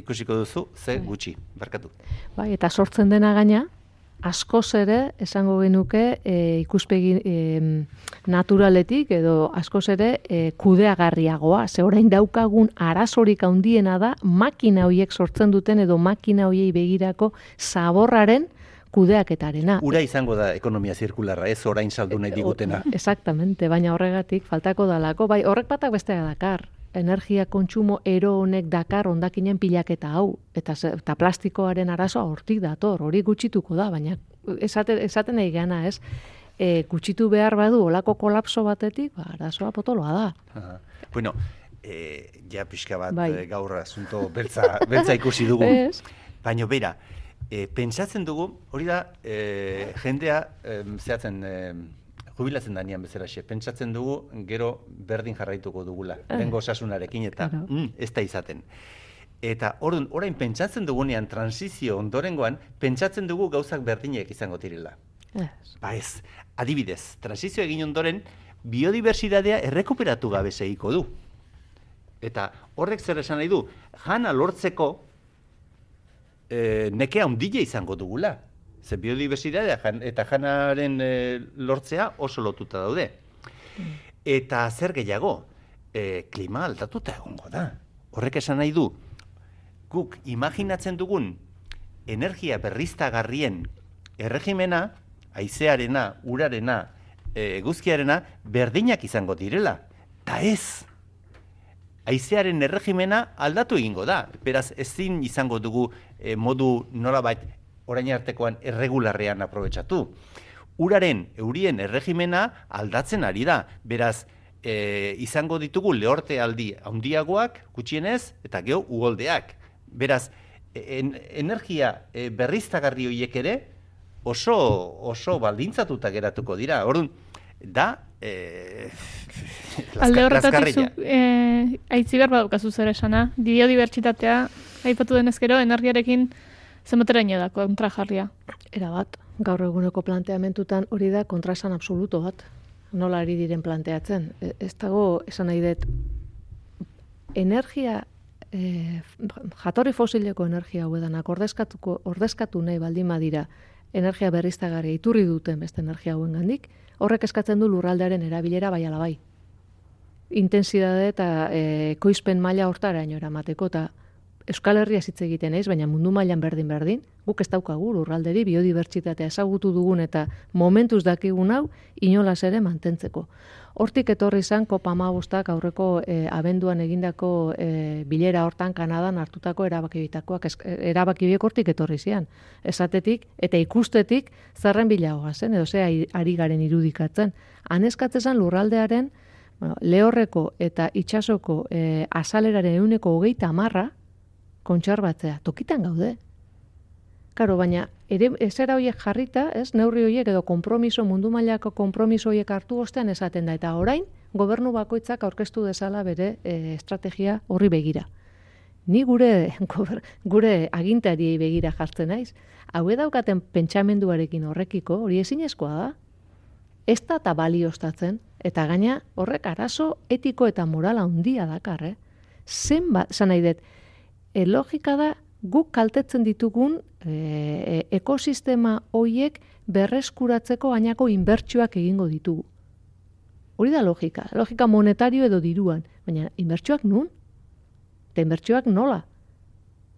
ikusiko duzu ze bai. gutxi, barkatu. Bai, eta sortzen dena gaina, askoz ere esango genuke e, ikuspegi e, naturaletik edo askoz ere e, kudeagarriagoa. Ze orain daukagun arazorik handiena da makina hoiek sortzen duten edo makina hoiei begirako zaborraren kudeaketarena. Ura izango da ekonomia zirkularra, ez orain saldu nahi digutena. Exactamente, baina horregatik faltako dalako, bai horrek batak bestea dakar energia kontsumo ero honek dakar ondakinen pilaketa hau. Eta eta plastikoaren arazoa hortik dator hori gutxituko da baina esaten esaten nahi gana ez? E, gutxitu behar badu olako kolapso batetik ba arazoa potoloa da. Bueno e, ja pixka bat bai. E, gaur asunto beltza beltza ikusi dugu. Baina bera e, pentsatzen dugu hori da e, jendea e, zehatzen jubilatzen da nian bezala xe. Pentsatzen dugu, gero berdin jarraituko dugula. Eh. Lengo osasunarekin eta mm, ez da izaten. Eta orduan, orain pentsatzen dugunean transizio ondorengoan, pentsatzen dugu gauzak berdinek izango direla. Yes. Ba ez, adibidez, transizio egin ondoren, biodiversidadea errekuperatu gabe segiko du. Eta horrek zer esan nahi du, jana lortzeko e, nekea ondile izango dugula. Ze biodiversidadea eta janaren e, lortzea oso lotuta daude. Eta zer gehiago, e, klima aldatuta egongo da. Horrek esan nahi du, guk imaginatzen dugun energia berriztagarrien erregimena, haizearena, urarena, e, guzkiarena, berdinak izango direla. Ta ez! Haizearen erregimena aldatu egingo da. Beraz, ezin izango dugu e, modu nolabait orain artekoan erregularrean aprobetsatu. Uraren, eurien erregimena aldatzen ari da. Beraz, e, izango ditugu lehorte aldi handiagoak gutxienez, eta geho ugoldeak. Beraz, en, energia e, berriztagarri horiek ere oso, oso baldintzatuta geratuko dira. Orduan, da, e, Alde horretatik zu, e, aitzi behar badukazu zer esana, biodibertsitatea, aipatu denez gero, energiarekin zenbateraino da kontra jarria? Era bat, gaur eguneko planteamentutan hori da kontrasan absoluto bat. Nola ari diren planteatzen. E, ez dago, esan nahi dut, energia e, jatorri fosileko energia hauedanak ordezkatuko ordezkatu nahi baldin badira energia berriztagarria iturri duten beste energia hauen gandik, horrek eskatzen du lurraldearen erabilera bai ala bai. Intensidade eta e, koizpen maila hortara eramateko eta Euskal Herria hitz egiten ez, baina mundu mailan berdin berdin, guk ez daukagu lurralderi biodibertsitatea ezagutu dugun eta momentuz dakigun hau inolaz ere mantentzeko. Hortik etorri izan kopa aurreko e, abenduan egindako e, bilera hortan Kanadan hartutako erabakibitakoak erabakibiek hortik etorri zian. Esatetik eta ikustetik zerren bilagoa zen edo zea ari garen irudikatzen. Haneskatzen lurraldearen bueno, lehorreko eta itsasoko e, azaleraren euneko hogeita amarra kontxarbatzea. Tokitan gaude. Karo, baina ere esera horiek jarrita, ez, neurri horiek edo konpromiso, mundu mailako konpromiso horiek hartu ostean esaten da. Eta orain, gobernu bakoitzak aurkeztu dezala bere e, estrategia horri begira. Ni gure, gure agintari begira jartzen naiz. Hau daukaten pentsamenduarekin horrekiko, hori ezinezkoa da. Ez da eta baliostatzen, eta gaina horrek arazo etiko eta morala handia dakar, eh? Zen bat, nahi dut, e, logika da guk kaltetzen ditugun e, ekosistema hoiek berreskuratzeko gainako inbertsioak egingo ditugu. Hori da logika, logika monetario edo diruan, baina inbertsioak nun? Eta inbertsioak nola?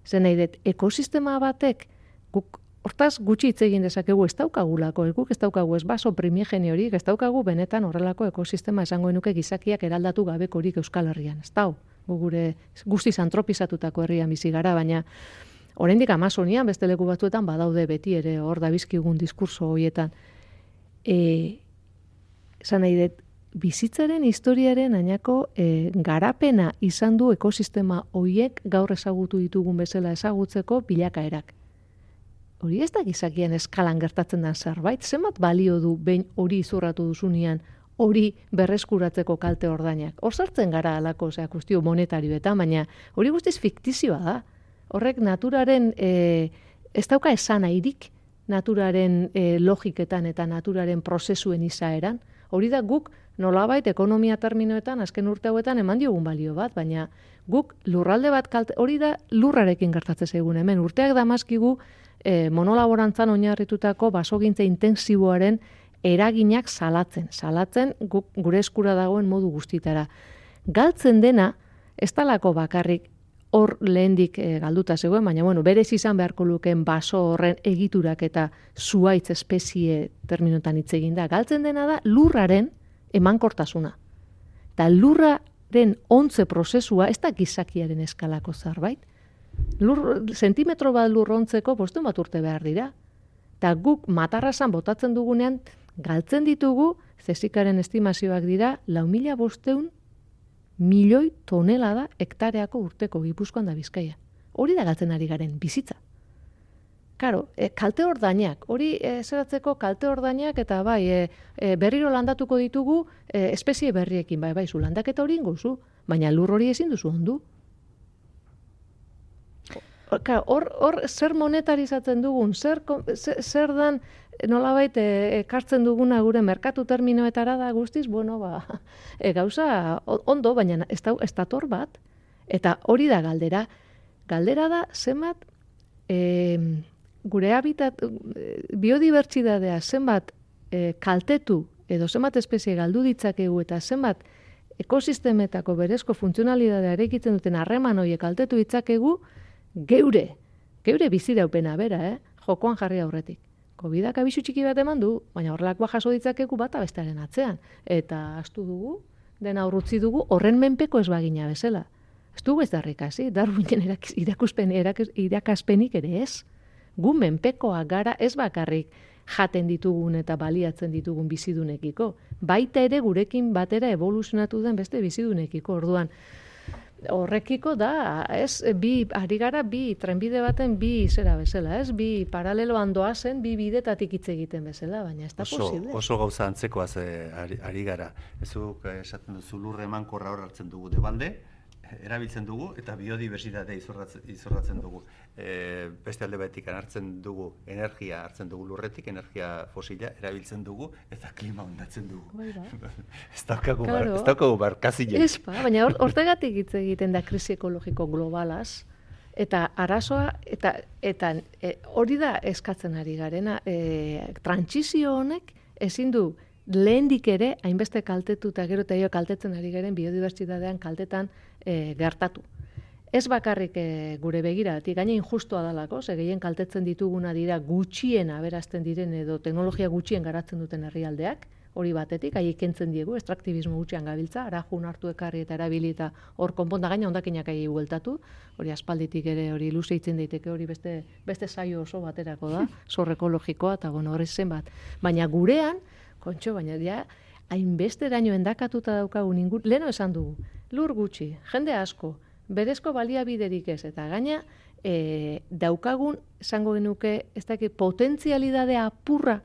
Zer nahi dut, ekosistema batek, guk hortaz gutxi hitz egin dezakegu ez daukagulako, guk ez daukagu ez baso primigeni hori, ez daukagu benetan horrelako ekosistema esango enuke gizakiak eraldatu gabekorik Euskal Herrian, ez dau? Gure guztiz antropizatutako herria bizi gara, baina oraindik Amazonian beste leku batzuetan badaude beti ere hor da bizkigun diskurso hoietan. E, Zan nahi dut, bizitzaren historiaren ainako e, garapena izan du ekosistema hoiek gaur ezagutu ditugun bezala ezagutzeko bilakaerak. Hori ez da gizakien eskalan gertatzen den zerbait, zenbat balio du behin hori izurratu duzunean hori berreskuratzeko kalte ordainak. Hor sartzen gara alako, osea, kustio monetario eta, baina hori guztiz fiktizioa da. Horrek naturaren, e, ez dauka esan airik, naturaren e, logiketan eta naturaren prozesuen izaeran. Hori da guk nolabait ekonomia terminoetan, azken urte hauetan eman diogun balio bat, baina guk lurralde bat kalte, hori da lurrarekin gertatzen egun hemen. Urteak damazkigu e, monolaborantzan oinarritutako basogintza intensiboaren eraginak salatzen, salatzen gure eskura dagoen modu guztitara. Galtzen dena, ez talako bakarrik hor lehendik e, galduta zegoen, baina bueno, berez izan beharko lukeen baso horren egiturak eta zuaitz espezie terminotan hitz egin da. Galtzen dena da lurraren emankortasuna. Eta lurraren ontze prozesua ez da gizakiaren eskalako zerbait. Lur, sentimetro bat lurrontzeko postuen bat urte behar dira. Eta guk matarrazan botatzen dugunean galtzen ditugu, zesikaren estimazioak dira, lau mila bosteun milioi tonela da hektareako urteko gipuzkoan da bizkaia. Hori da galtzen ari garen, bizitza. Karo, e, kalte ordainak, hori e, zeratzeko kalte ordainak eta bai, e, e, berriro landatuko ditugu e, espezie berriekin, bai, bai, zu landaketa hori ingozu, baina lur hori ezin duzu ondu. Hor, hor zer monetarizatzen dugun, zer, zer dan nolabait e, ekartzen duguna gure merkatu terminoetara da guztiz, bueno, ba, e, gauza ondo, baina ez da, ez dator bat, eta hori da galdera. Galdera da, zenbat, e, gure habitat, biodibertsidadea zenbat e, kaltetu, edo zenbat espezie galdu ditzakegu, eta zenbat ekosistemetako berezko funtzionalidadea erekitzen duten harreman horiek kaltetu ditzakegu, geure, geure biziraupena bera, eh? jokoan jarri aurretik. Covidak abisu txiki bat eman du, baina horrelakoa jaso ditzakeku bata bestaren atzean. Eta astu dugu, dena urrutzi dugu, horren menpeko ez bagina bezala. Ez dugu ez darrikasi, darruinen irakuspen, irakaspenik ere ez. Gu menpekoa gara ez bakarrik jaten ditugun eta baliatzen ditugun bizidunekiko. Baita ere gurekin batera evoluzionatu den beste bizidunekiko. Orduan, horrekiko da, ez, bi, ari gara, bi, trenbide baten bi zera bezala, ez, bi paraleloan doazen, bi bidetatik hitz egiten bezala, baina ez da oso, posible. Oso gauza antzekoaz ari, ari gara. Ez eh, esaten duzu lurre eman korra hor hartzen dugu debalde, erabiltzen dugu eta biodiversitatea izorratzen, izorratzen dugu. E, beste alde batetik hartzen dugu energia, hartzen dugu lurretik, energia fosila erabiltzen dugu eta klima ondatzen dugu. Bai da. ez daukagu, bar, ez daukagu barkazile. Ez ba, baina hor- hortegatik hitz egiten da krisi ekologiko globalaz, eta arazoa, eta, eta e, hori da eskatzen ari garena, e, trantsizio honek ezin du lehendik ere, hainbeste kaltetu eta gero eta kaltetzen ari garen biodibertsitatean kaltetan e, gertatu. Ez bakarrik e, gure begiratik, gaina injustua dalako, ze gehien kaltetzen dituguna dira gutxien aberazten diren edo teknologia gutxien garatzen duten herrialdeak, hori batetik, haiek kentzen diegu, estraktibismo gutxian gabiltza, arajun hartu ekarri eta erabili eta hor konponda gaina ondakinak aiei bueltatu, hori aspalditik ere hori luze itzen daiteke hori beste, beste saio oso baterako da, zor ekologikoa eta bueno, hori zenbat. Baina gurean, kontxo, baina ja, hainbesteraino endakatuta daukagun ingur, leno esan dugu, lur gutxi, jende asko, berezko baliabiderik ez, eta gaina e, daukagun, esango genuke, ez dakit, potentzialidade apurra,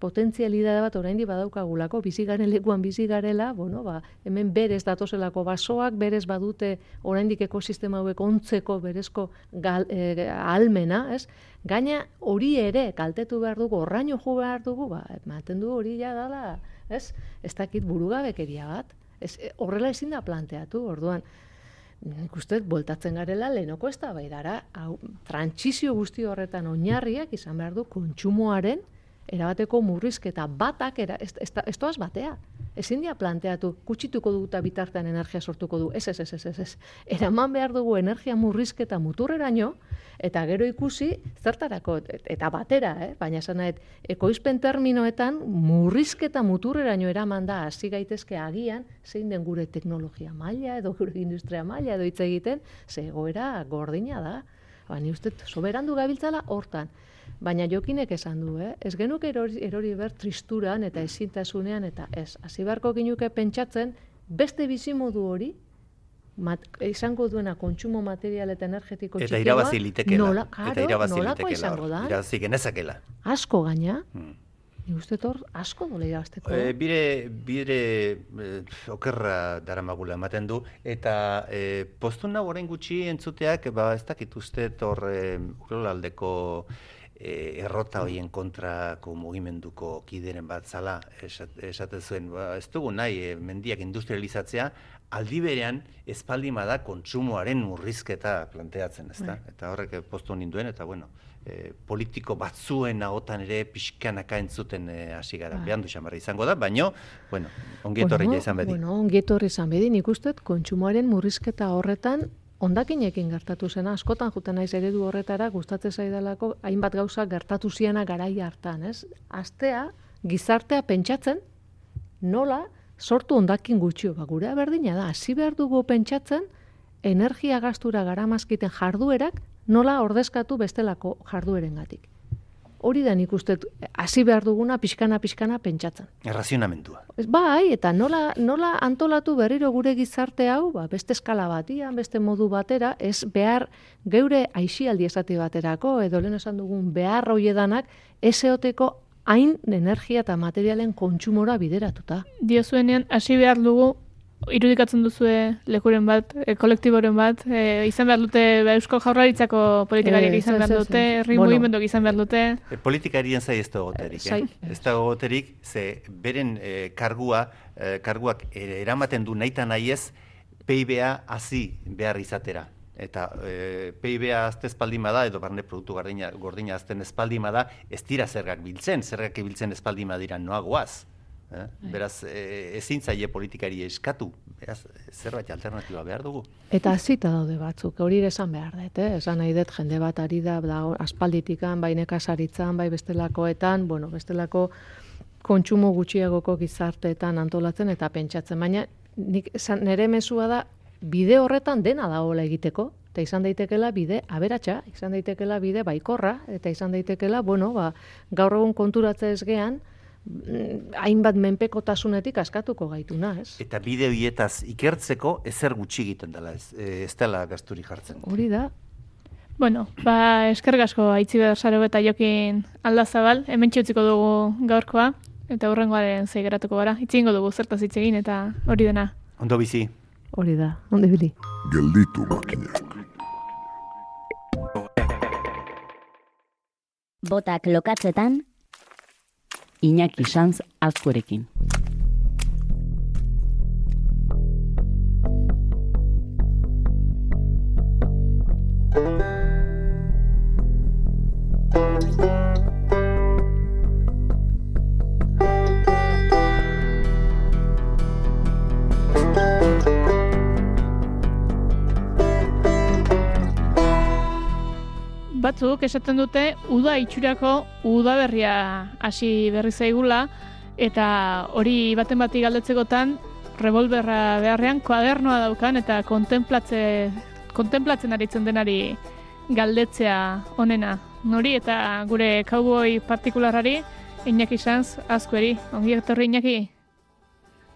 potentzialidade bat oraindik badaukagulako, bizi garen lekuan bizi garela, bueno, ba, hemen berez datozelako basoak, berez badute oraindik ekosistema hauek ontzeko berezko gal, e, almena, ez? Gaina hori ere kaltetu behar dugu, orraino jo behar dugu, ba, ematen du hori ja dala, ez? Ez dakit burugabekeria bat. Ez, e, horrela ezin da planteatu, orduan, nik uste bueltatzen garela lehenoko ez da baidara, hau, trantsizio guzti horretan oinarriak izan behar du kontsumoaren erabateko murrizketa batak, era, ez, ez, ez doaz batea. Ezin dia planteatu, kutsituko dugu eta bitartean energia sortuko du. Ez, ez, ez, ez, ez. Eraman behar dugu energia murrizketa muturreraino, eta gero ikusi zertarako, et- eta batera, eh? baina esan ekoizpen terminoetan murrizketa muturreraino eraman da hasi gaitezke agian, zein den gure teknologia maila edo gure industria maila edo hitz egiten, ze egoera gordina da. Ba, ni uste soberandu gabiltzala hortan. Baina jokinek esan du, eh? ez genuke erori, erori ber tristuran eta ezintasunean eta ez. Hasi beharko ginuke pentsatzen beste bizimodu hori mat, izango duena kontsumo material eta energetiko Eta txikiagoa, irabazi litekeela. Nola, eta karo, irabazi nolako litekeela izango da? Irabazi genezakela. Asko gaina, Hmm. Ni uste hor asko dola irabazteko. E, bire, bire e, okerra daramagula ematen du, eta e, postun nago orain gutxi entzuteak, ba, ez dakit uste hor e, urolaldeko e, errota hoien kontrako mugimenduko kideren bat zala, esat, esaten zuen, ba, ez dugu nahi e, mendiak industrializatzea, aldi berean espaldi da kontsumoaren murrizketa planteatzen, ezta? Eta horrek postu ninduen, eta bueno, e, politiko batzuen ahotan ere pixkanaka entzuten e, hasi gara. Bai. Behan du xamarra izango da, baino, bueno, ongi etorri ja izan bedi. Bueno, ongi etorri izan bedi, nik uste kontsumoaren murrizketa horretan ondakinekin gertatu zena, askotan juten naiz eredu horretara, gustatzen zaidalako hainbat gauza gertatu ziena garai hartan, ez? Astea, gizartea pentsatzen, nola sortu ondakin gutxio, ba, gurea berdina da, hasi behar dugu pentsatzen, energia gastura garamazkiten jarduerak nola ordezkatu bestelako jarduerengatik. Hori da nik uste, hasi behar duguna pixkana pixkana pentsatzen. Errazionamendua. Ez bai, eta nola, nola antolatu berriro gure gizarte hau, ba, beste eskala batian, beste modu batera, ez behar geure aixialdi esate baterako, edo lehen esan dugun behar hoiedanak, eseoteko hain energia eta materialen kontsumora bideratuta. Diozuenean, hasi behar dugu, irudikatzen duzue lekuren bat, e, kolektiboren bat, e, izan behar dute ba, Eusko Jaurlaritzako politikariak Ez, izan behar dute, herri Bueno. mugimenduak izan behar dute. E, politikarien zai ez da goterik, Zai, eh? Ez da goterik, ze beren e, kargua, e, karguak e, eramaten du nahi nahi ez, PIB-a hazi behar izatera. Eta e, PIB-a azte espaldin bada, edo barne produktu gordina, gordina azten espaldin bada, ez dira zergak biltzen, zergak biltzen espaldin badira noagoaz. Eh? Beraz, e, ezin zaie politikari eskatu, beraz, zerbait alternatiba behar dugu. Eta hasita daude batzuk, hori ere esan behar dut, eh? esan nahi dut jende bat ari da, da aspalditikan, bai nekazaritzan, bai bestelakoetan, bueno, bestelako kontsumo gutxiagoko gizarteetan antolatzen eta pentsatzen, baina nik esan, nire mesua da bide horretan dena dagoela egiteko, eta izan daitekela bide aberatsa, izan daitekela bide baikorra, eta izan daitekela, bueno, ba, gaur egun konturatze ez gean, hainbat menpekotasunetik askatuko gaituna, ez? Eta bide horietaz ikertzeko ezer gutxi egiten dela, ez, e, ez dela gasturi jartzen. Hori da, Bueno, ba, eskerrik asko aitzi behar saro eta jokin aldazabal, hemen utziko dugu gaurkoa, eta hurrengoaren zeigeratuko gara. Itzingo dugu zertaz hitz egin eta hori dena. Ondo bizi. hori da, onde bili. gelditu makinak. Botak lokatzetan, Iñaki Sanz azkuerekin. Batzuk esaten dute uda itxurako udaberria hasi berri zaigula eta hori baten bati galdetzekotan revolverra beharrean kuadernoa daukan eta kontemplatze kontemplatzen aritzen denari galdetzea onena. Nori eta gure cowboy partikularari Iñaki Sanz azkueri. Ongi etorri Iñaki.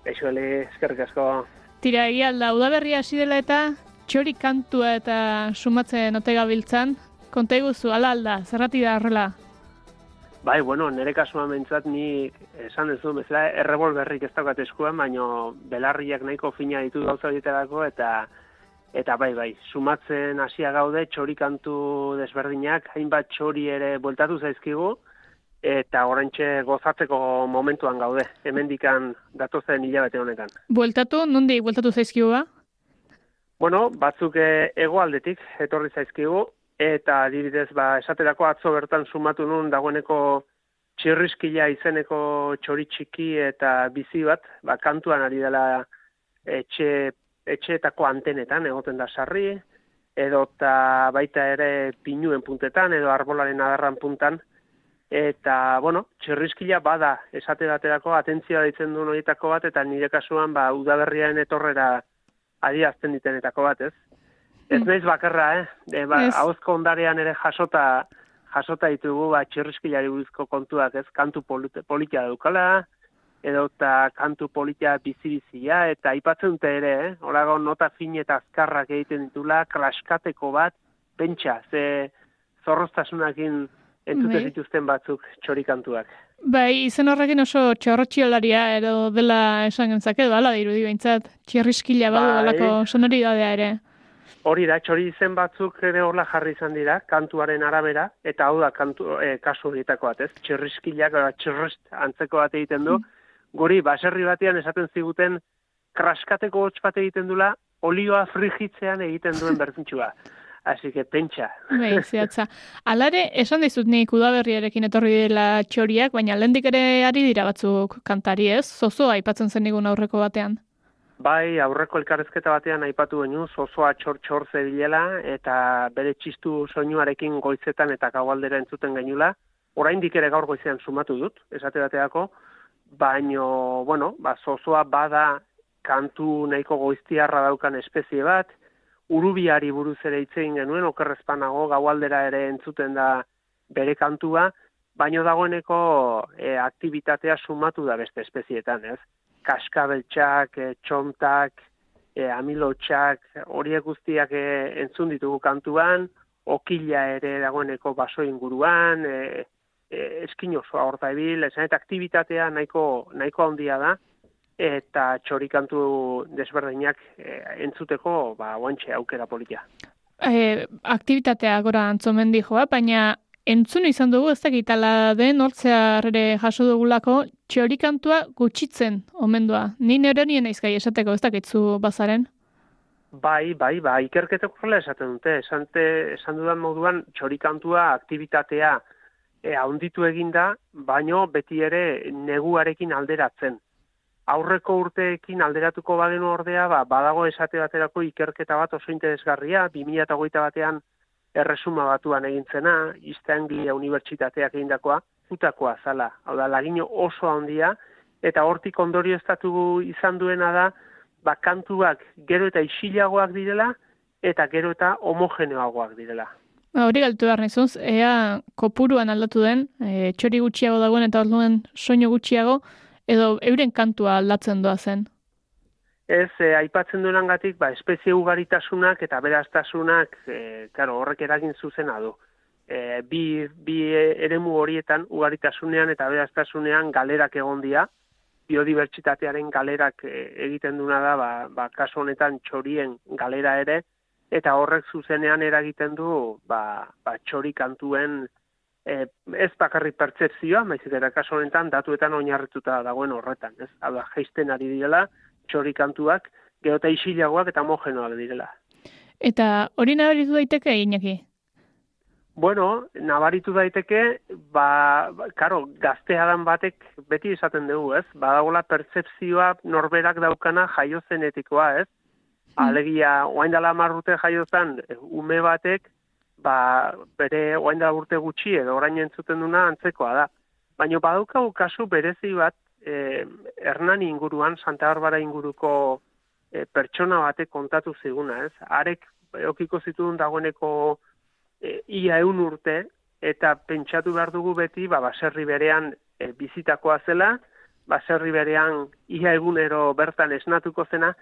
Eixo ele, eskerrik asko. Tira egia alda, udaberria hasi dela eta txori kantua eta sumatzen ote gabiltzan. Konta iguzu, ala alda, zerrati da horrela? Bai, bueno, nire kasuan mentzat ni esan ez du, bezala errebolberrik ez daukat eskuan, baino belarriak nahiko fina ditu gauza horietarako eta eta bai, bai, sumatzen hasia gaude txori kantu desberdinak, hainbat txori ere bueltatu zaizkigu, eta orentxe gozatzeko momentuan gaude, hemendikan datozen hilabete honetan. Bueltatu, nondi bueltatu zaizkigu ba? Bueno, batzuk eh, hegoaldetik etorri zaizkigu, eta adibidez ba esaterako atzo bertan sumatu nun dagoeneko txirriskila izeneko txori txiki eta bizi bat, ba kantuan ari dela etxe etxeetako antenetan egoten da sarri edo eta baita ere pinuen puntetan edo arbolaren adarran puntan eta bueno, txirriskila bada esate baterako atentzioa ditzen duen horietako bat eta nire kasuan ba udaberriaren etorrera adiazten ditenetako bat, ez? Ez naiz bakarra, eh? E, ba, Hauzko ondarean ere jasota jasota ditugu ba, txirriskilari buruzko kontuak, ez? Kantu politia daukala, edo eta kantu politia bizi-bizia, eta aipatzen dute ere, eh? Horago nota fin eta azkarrak egiten ditula, klaskateko bat, pentsa, ze zorroztasunakin entzute Bai. zituzten batzuk txorikantuak. Bai, izen horrekin oso txorrotxiolaria edo dela esan gentzake, edo ala dirudi behintzat, txirriskila badu Bai. alako sonoridadea ere. Hori da, txori izen batzuk ere horla jarri izan dira, kantuaren arabera, eta hau da kantu, e, kasu horietako bat, ez? Txirriskilak, eta txirrist antzeko bat egiten du. Guri, baserri batean esaten ziguten, kraskateko hotz bat egiten dula, olioa frigitzean egiten duen berdintxua. Así que pentsa. Bai, zehatza. Alare, esan dizut nik udaberriarekin etorri dela txoriak, baina lehendik ere ari dira batzuk kantari ez? Zozoa aipatzen zen nigun aurreko batean. Bai, aurreko elkarrezketa batean aipatu genuen, zozoa txor-txor zebilela, eta bere txistu soinuarekin goizetan eta gaualdera entzuten genula. Oraindik ere gaur goizean sumatu dut, esate bateako, baino, bueno, ba, zozoa bada kantu nahiko goiztiarra daukan espezie bat, urubiari buruz ere hitz egin genuen, okerrezpanago gaualdera ere entzuten da bere kantua, baino dagoeneko e, aktivitatea sumatu da beste espezietan, ez? Kaskabeltxak, e, txontak, e, amilotxak, horiek guztiak e, entzun ditugu kantuan, okila ere dagoeneko baso inguruan, e, e, eskin osoa horta ebil, esan eta aktivitatea nahiko, nahiko handia da, eta txorikantu desberdinak e, entzuteko ba guantxe aukera politia. E, aktivitatea gora antzomen dijoa, baina entzun izan dugu ez dakit ala den hortzear ere jaso dugulako txorikantua gutxitzen omendua. Ni nire nien naiz gai esateko ez dakitzu bazaren. Bai, bai, bai, ikerketek horrela esaten dute. Esante, esan dudan moduan txorikantua aktivitatea e, haunditu eginda, baino beti ere neguarekin alderatzen. Aurreko urteekin alderatuko bagenu ordea, ba, badago esate baterako ikerketa bat oso interesgarria, 2008 batean erresuma batuan egintzena, East Anglia Unibertsitateak egindakoa, utakoa zala, hau da, lagino oso handia, eta hortik ondorio estatu izan duena da, ba, kantuak gero eta isilagoak direla, eta gero eta homogeneoagoak direla. Ba, hori galtu behar nizuz, ea kopuruan aldatu den, e, txori gutxiago dagoen eta orduen soinu gutxiago, edo euren kantua aldatzen doa zen. Ez, e, aipatzen duenangatik, ba, espezie ugaritasunak eta beraztasunak, e, claro, horrek eragin zuzena du. E, bi, bi eremu horietan ugaritasunean eta beraztasunean galerak egon dira, biodibertsitatearen galerak e, egiten duna da, ba, ba, kasu honetan txorien galera ere, eta horrek zuzenean eragiten du ba, ba, txori kantuen e, ez bakarri pertsepzioa, maizik eta kasu honetan datuetan oinarrituta dagoen horretan, ez? Hau da, jaisten ari direla txori kantuak, geota isilagoak eta homogenoak direla. Eta hori nabaritu daiteke, Iñaki? Bueno, nabaritu daiteke, ba, ba karo, gazteadan batek beti esaten dugu, ez? Badagola pertsepzioa norberak daukana jaio zenetikoa, ez? Hmm. Alegia, oain dela marrute jaio zen, ume batek, ba, bere oain urte gutxi edo orain entzuten duna antzekoa da. Baina badaukagu kasu berezi bat, eh, Hernani inguruan, Santa Barbara inguruko e, pertsona batek kontatu ziguna, ez? Arek eokiko zituen dagoeneko e, ia eun urte, eta pentsatu behar dugu beti, ba, baserri berean e, bizitakoa zela, baserri berean ia egunero bertan esnatuko zena,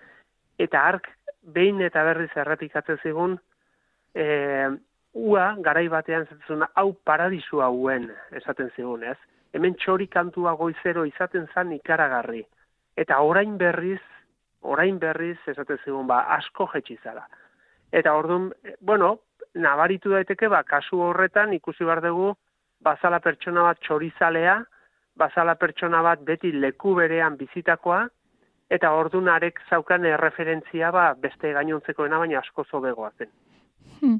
eta ark behin eta berriz errepikatzen zigun, e, ua garai batean zetzuna, hau paradisu hauen esaten zigun, ez? Hemen txori kantua goizero izaten zan ikaragarri. Eta orain berriz orain berriz esaten zigun ba asko jetxi zara. Eta ordun, bueno, nabaritu daiteke ba kasu horretan ikusi bar dugu bazala pertsona bat txorizalea, bazala pertsona bat beti leku berean bizitakoa eta ordun arek zaukan erreferentzia ba beste gainontzekoena baina asko zobegoa zen. Hmm.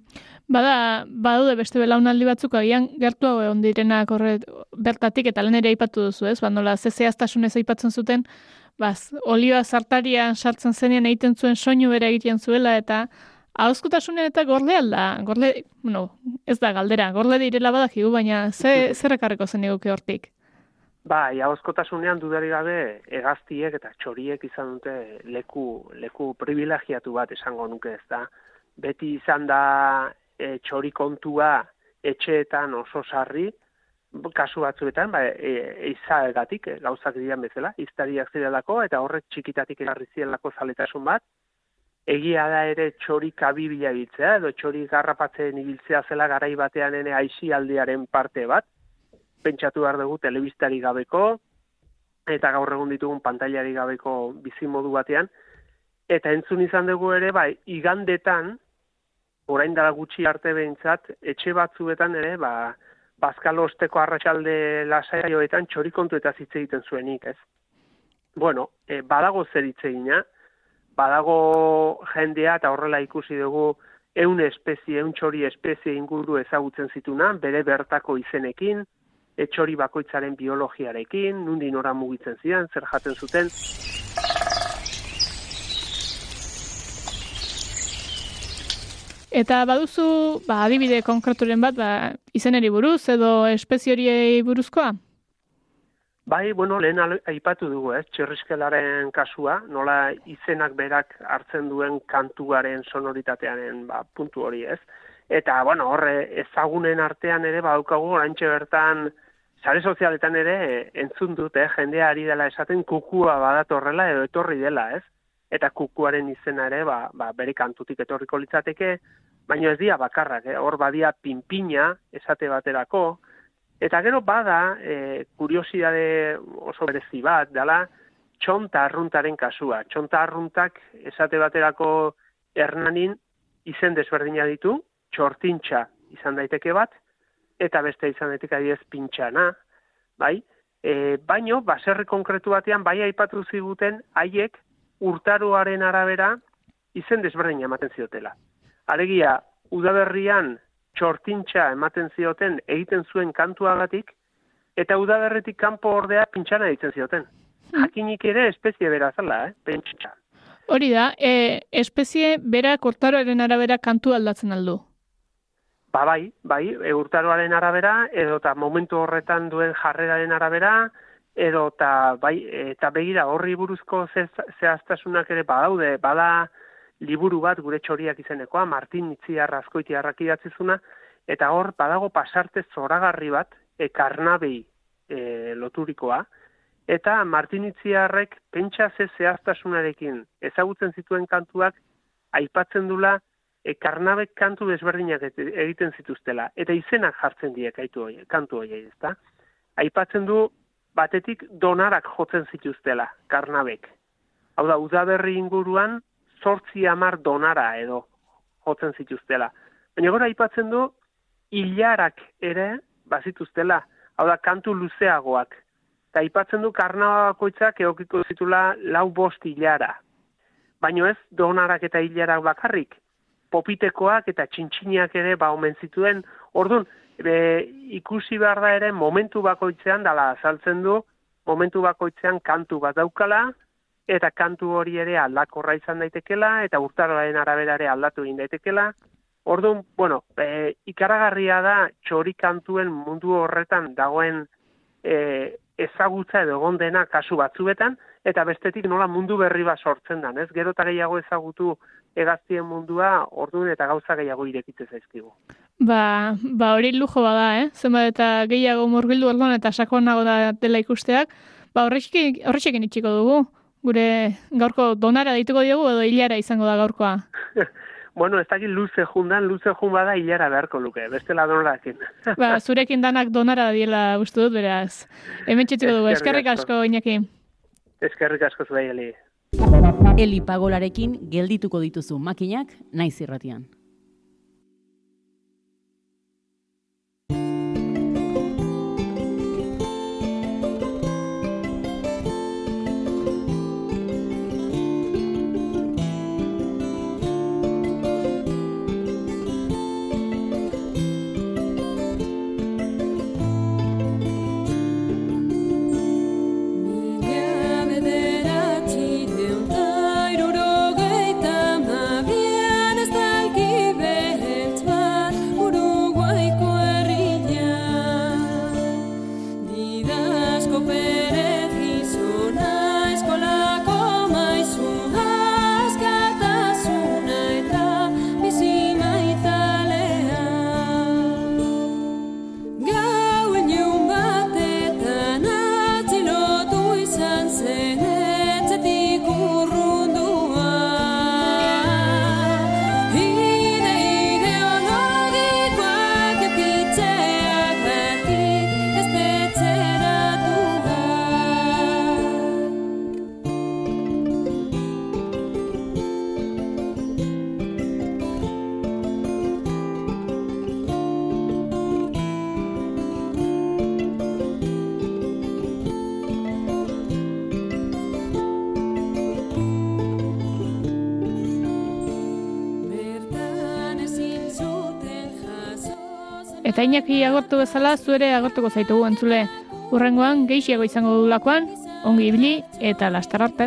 Bada, badude beste belaunaldi batzuk agian gertuago egon direnak horret bertatik eta lehen ere aipatu duzu, ez? Ba, nola zezeaztasunez aipatzen zuten, baz, olioa zartarian sartzen zenean egiten zuen soinu bere egiten zuela, eta hauzkutasunean eta gorle alda, gorle, bueno, ez da galdera, gorle direla badakigu, baina ze, zer ekarreko zen eguke hortik? Bai, hauzkotasunean dudari gabe egaztiek eta txoriek izan dute leku, leku privilegiatu bat esango nuke ez da. Beti izan da e, txori kontua etxeetan oso sarri, kasu batzuetan, ba, e, egatik, e, gauzak dian bezala, iztariak zirelako, eta horrek txikitatik egarri zielako zaletasun bat, egia da ere txori kabibila biltzea, edo txori garrapatzen ibiltzea zela garai batean ene aixi aldearen parte bat, pentsatu behar dugu telebistari gabeko, eta gaur egun ditugun pantailari gabeko bizimodu batean, eta entzun izan dugu ere, bai, igandetan, orain dara gutxi arte behintzat, etxe batzuetan ere, ba, bazkalo osteko arratsalde lasaioetan txorikontu eta zitze egiten zuenik, ez? Bueno, e, badago zer hitz badago jendea eta horrela ikusi dugu eun espezie, eun txori espezie inguru ezagutzen zituna, bere bertako izenekin, etxori bakoitzaren biologiarekin, nundi nora mugitzen ziren, zer jaten zuten. Eta baduzu, ba, adibide konkreturen bat, ba, izeneri buruz edo espezioriei buruzkoa? Bai, bueno, lehen aipatu dugu, ez, txerrizkelaren kasua, nola izenak berak hartzen duen kantuaren sonoritatearen ba, puntu hori, ez. Eta, bueno, horre, ezagunen artean ere, badaukagu, orantxe bertan, sare sozialetan ere, entzun dut, eh, jendea ari dela esaten kukua badatorrela edo etorri dela, ez eta kukuaren izena ere ba, ba, bere kantutik etorriko litzateke, baina ez dira bakarrak, eh? hor badia pinpina esate baterako, eta gero bada e, kuriosidade oso berezi bat, dela txonta arruntaren kasua. Txonta arruntak esate baterako hernanin izen desberdina ditu, txortintxa izan daiteke bat, eta beste izan daiteke adiez pintxana, bai? E, baino, baserri konkretu batean, bai aipatu ziguten, haiek urtaroaren arabera izen desberdin ematen ziotela. Alegia, udaberrian txortintxa ematen zioten egiten zuen kantuagatik, eta udaberretik kanpo ordea pintxana egiten zioten. Hmm. Hakinik ere espezie bera zela, eh? pentsa. Hori da, e, espezie bera urtaroaren arabera kantu aldatzen aldu. Ba bai, bai, e, urtaroaren arabera, edo eta momentu horretan duen jarreraren arabera, edo eta bai eta begira horri buruzko zehaztasunak ere badaude bada liburu bat gure txoriak izenekoa Martin Itziar Azkoiti idatzizuna eta hor badago pasarte zoragarri bat ekarnabei e, loturikoa eta Martin Itziarrek pentsa ze zehaztasunarekin ezagutzen zituen kantuak aipatzen dula ekarnabek kantu desberdinak egiten zituztela eta izenak jartzen die kaitu kantu hori ezta? Aipatzen du batetik donarak jotzen zituztela, karnabek. Hau da, udaberri inguruan, sortzi amar donara edo jotzen zituztela. Baina gora aipatzen du, hilarak ere bazituztela, hau da, kantu luzeagoak. Eta aipatzen du karnabakoitzak eokiko zitula lau bost hilara. Baina ez donarak eta hilarak bakarrik, popitekoak eta txintxiniak ere ba omen zituen. Orduan, be, ikusi behar da ere momentu bakoitzean dala azaltzen du, momentu bakoitzean kantu bat daukala, eta kantu hori ere aldakorra izan daitekela, eta urtaroaren arabera ere aldatu egin daitekela. Orduan, bueno, e, ikaragarria da txori kantuen mundu horretan dagoen e, ezagutza edo egon dena kasu batzuetan, eta bestetik nola mundu berri bat sortzen da, ez? Gero eta gehiago ezagutu egaztien mundua, orduan eta gauza gehiago irekitze zaizkigu. Ba, ba hori lujo bada, eh? Zenbat eta gehiago murgildu orduan eta sakonago da dela ikusteak, ba horretxekin itxiko dugu. Gure gaurko donara dituko diogu edo hilara izango da gaurkoa. bueno, ez dakit luze jundan, luze jun bada hilara beharko luke, bestela donorakin. ba, zurekin danak donara diela uste dut, beraz. Hemen txetiko dugu, eskerrik asko, Iñaki. Eskerrik asko zuei, Eli. Eli pagolarekin geldituko dituzu makinak naiz irratian. Eta inaki agortu bezala, zuere agortuko zaitugu entzule. Urrengoan, geixiago izango dulakoan, ongi ibili eta lastar arte.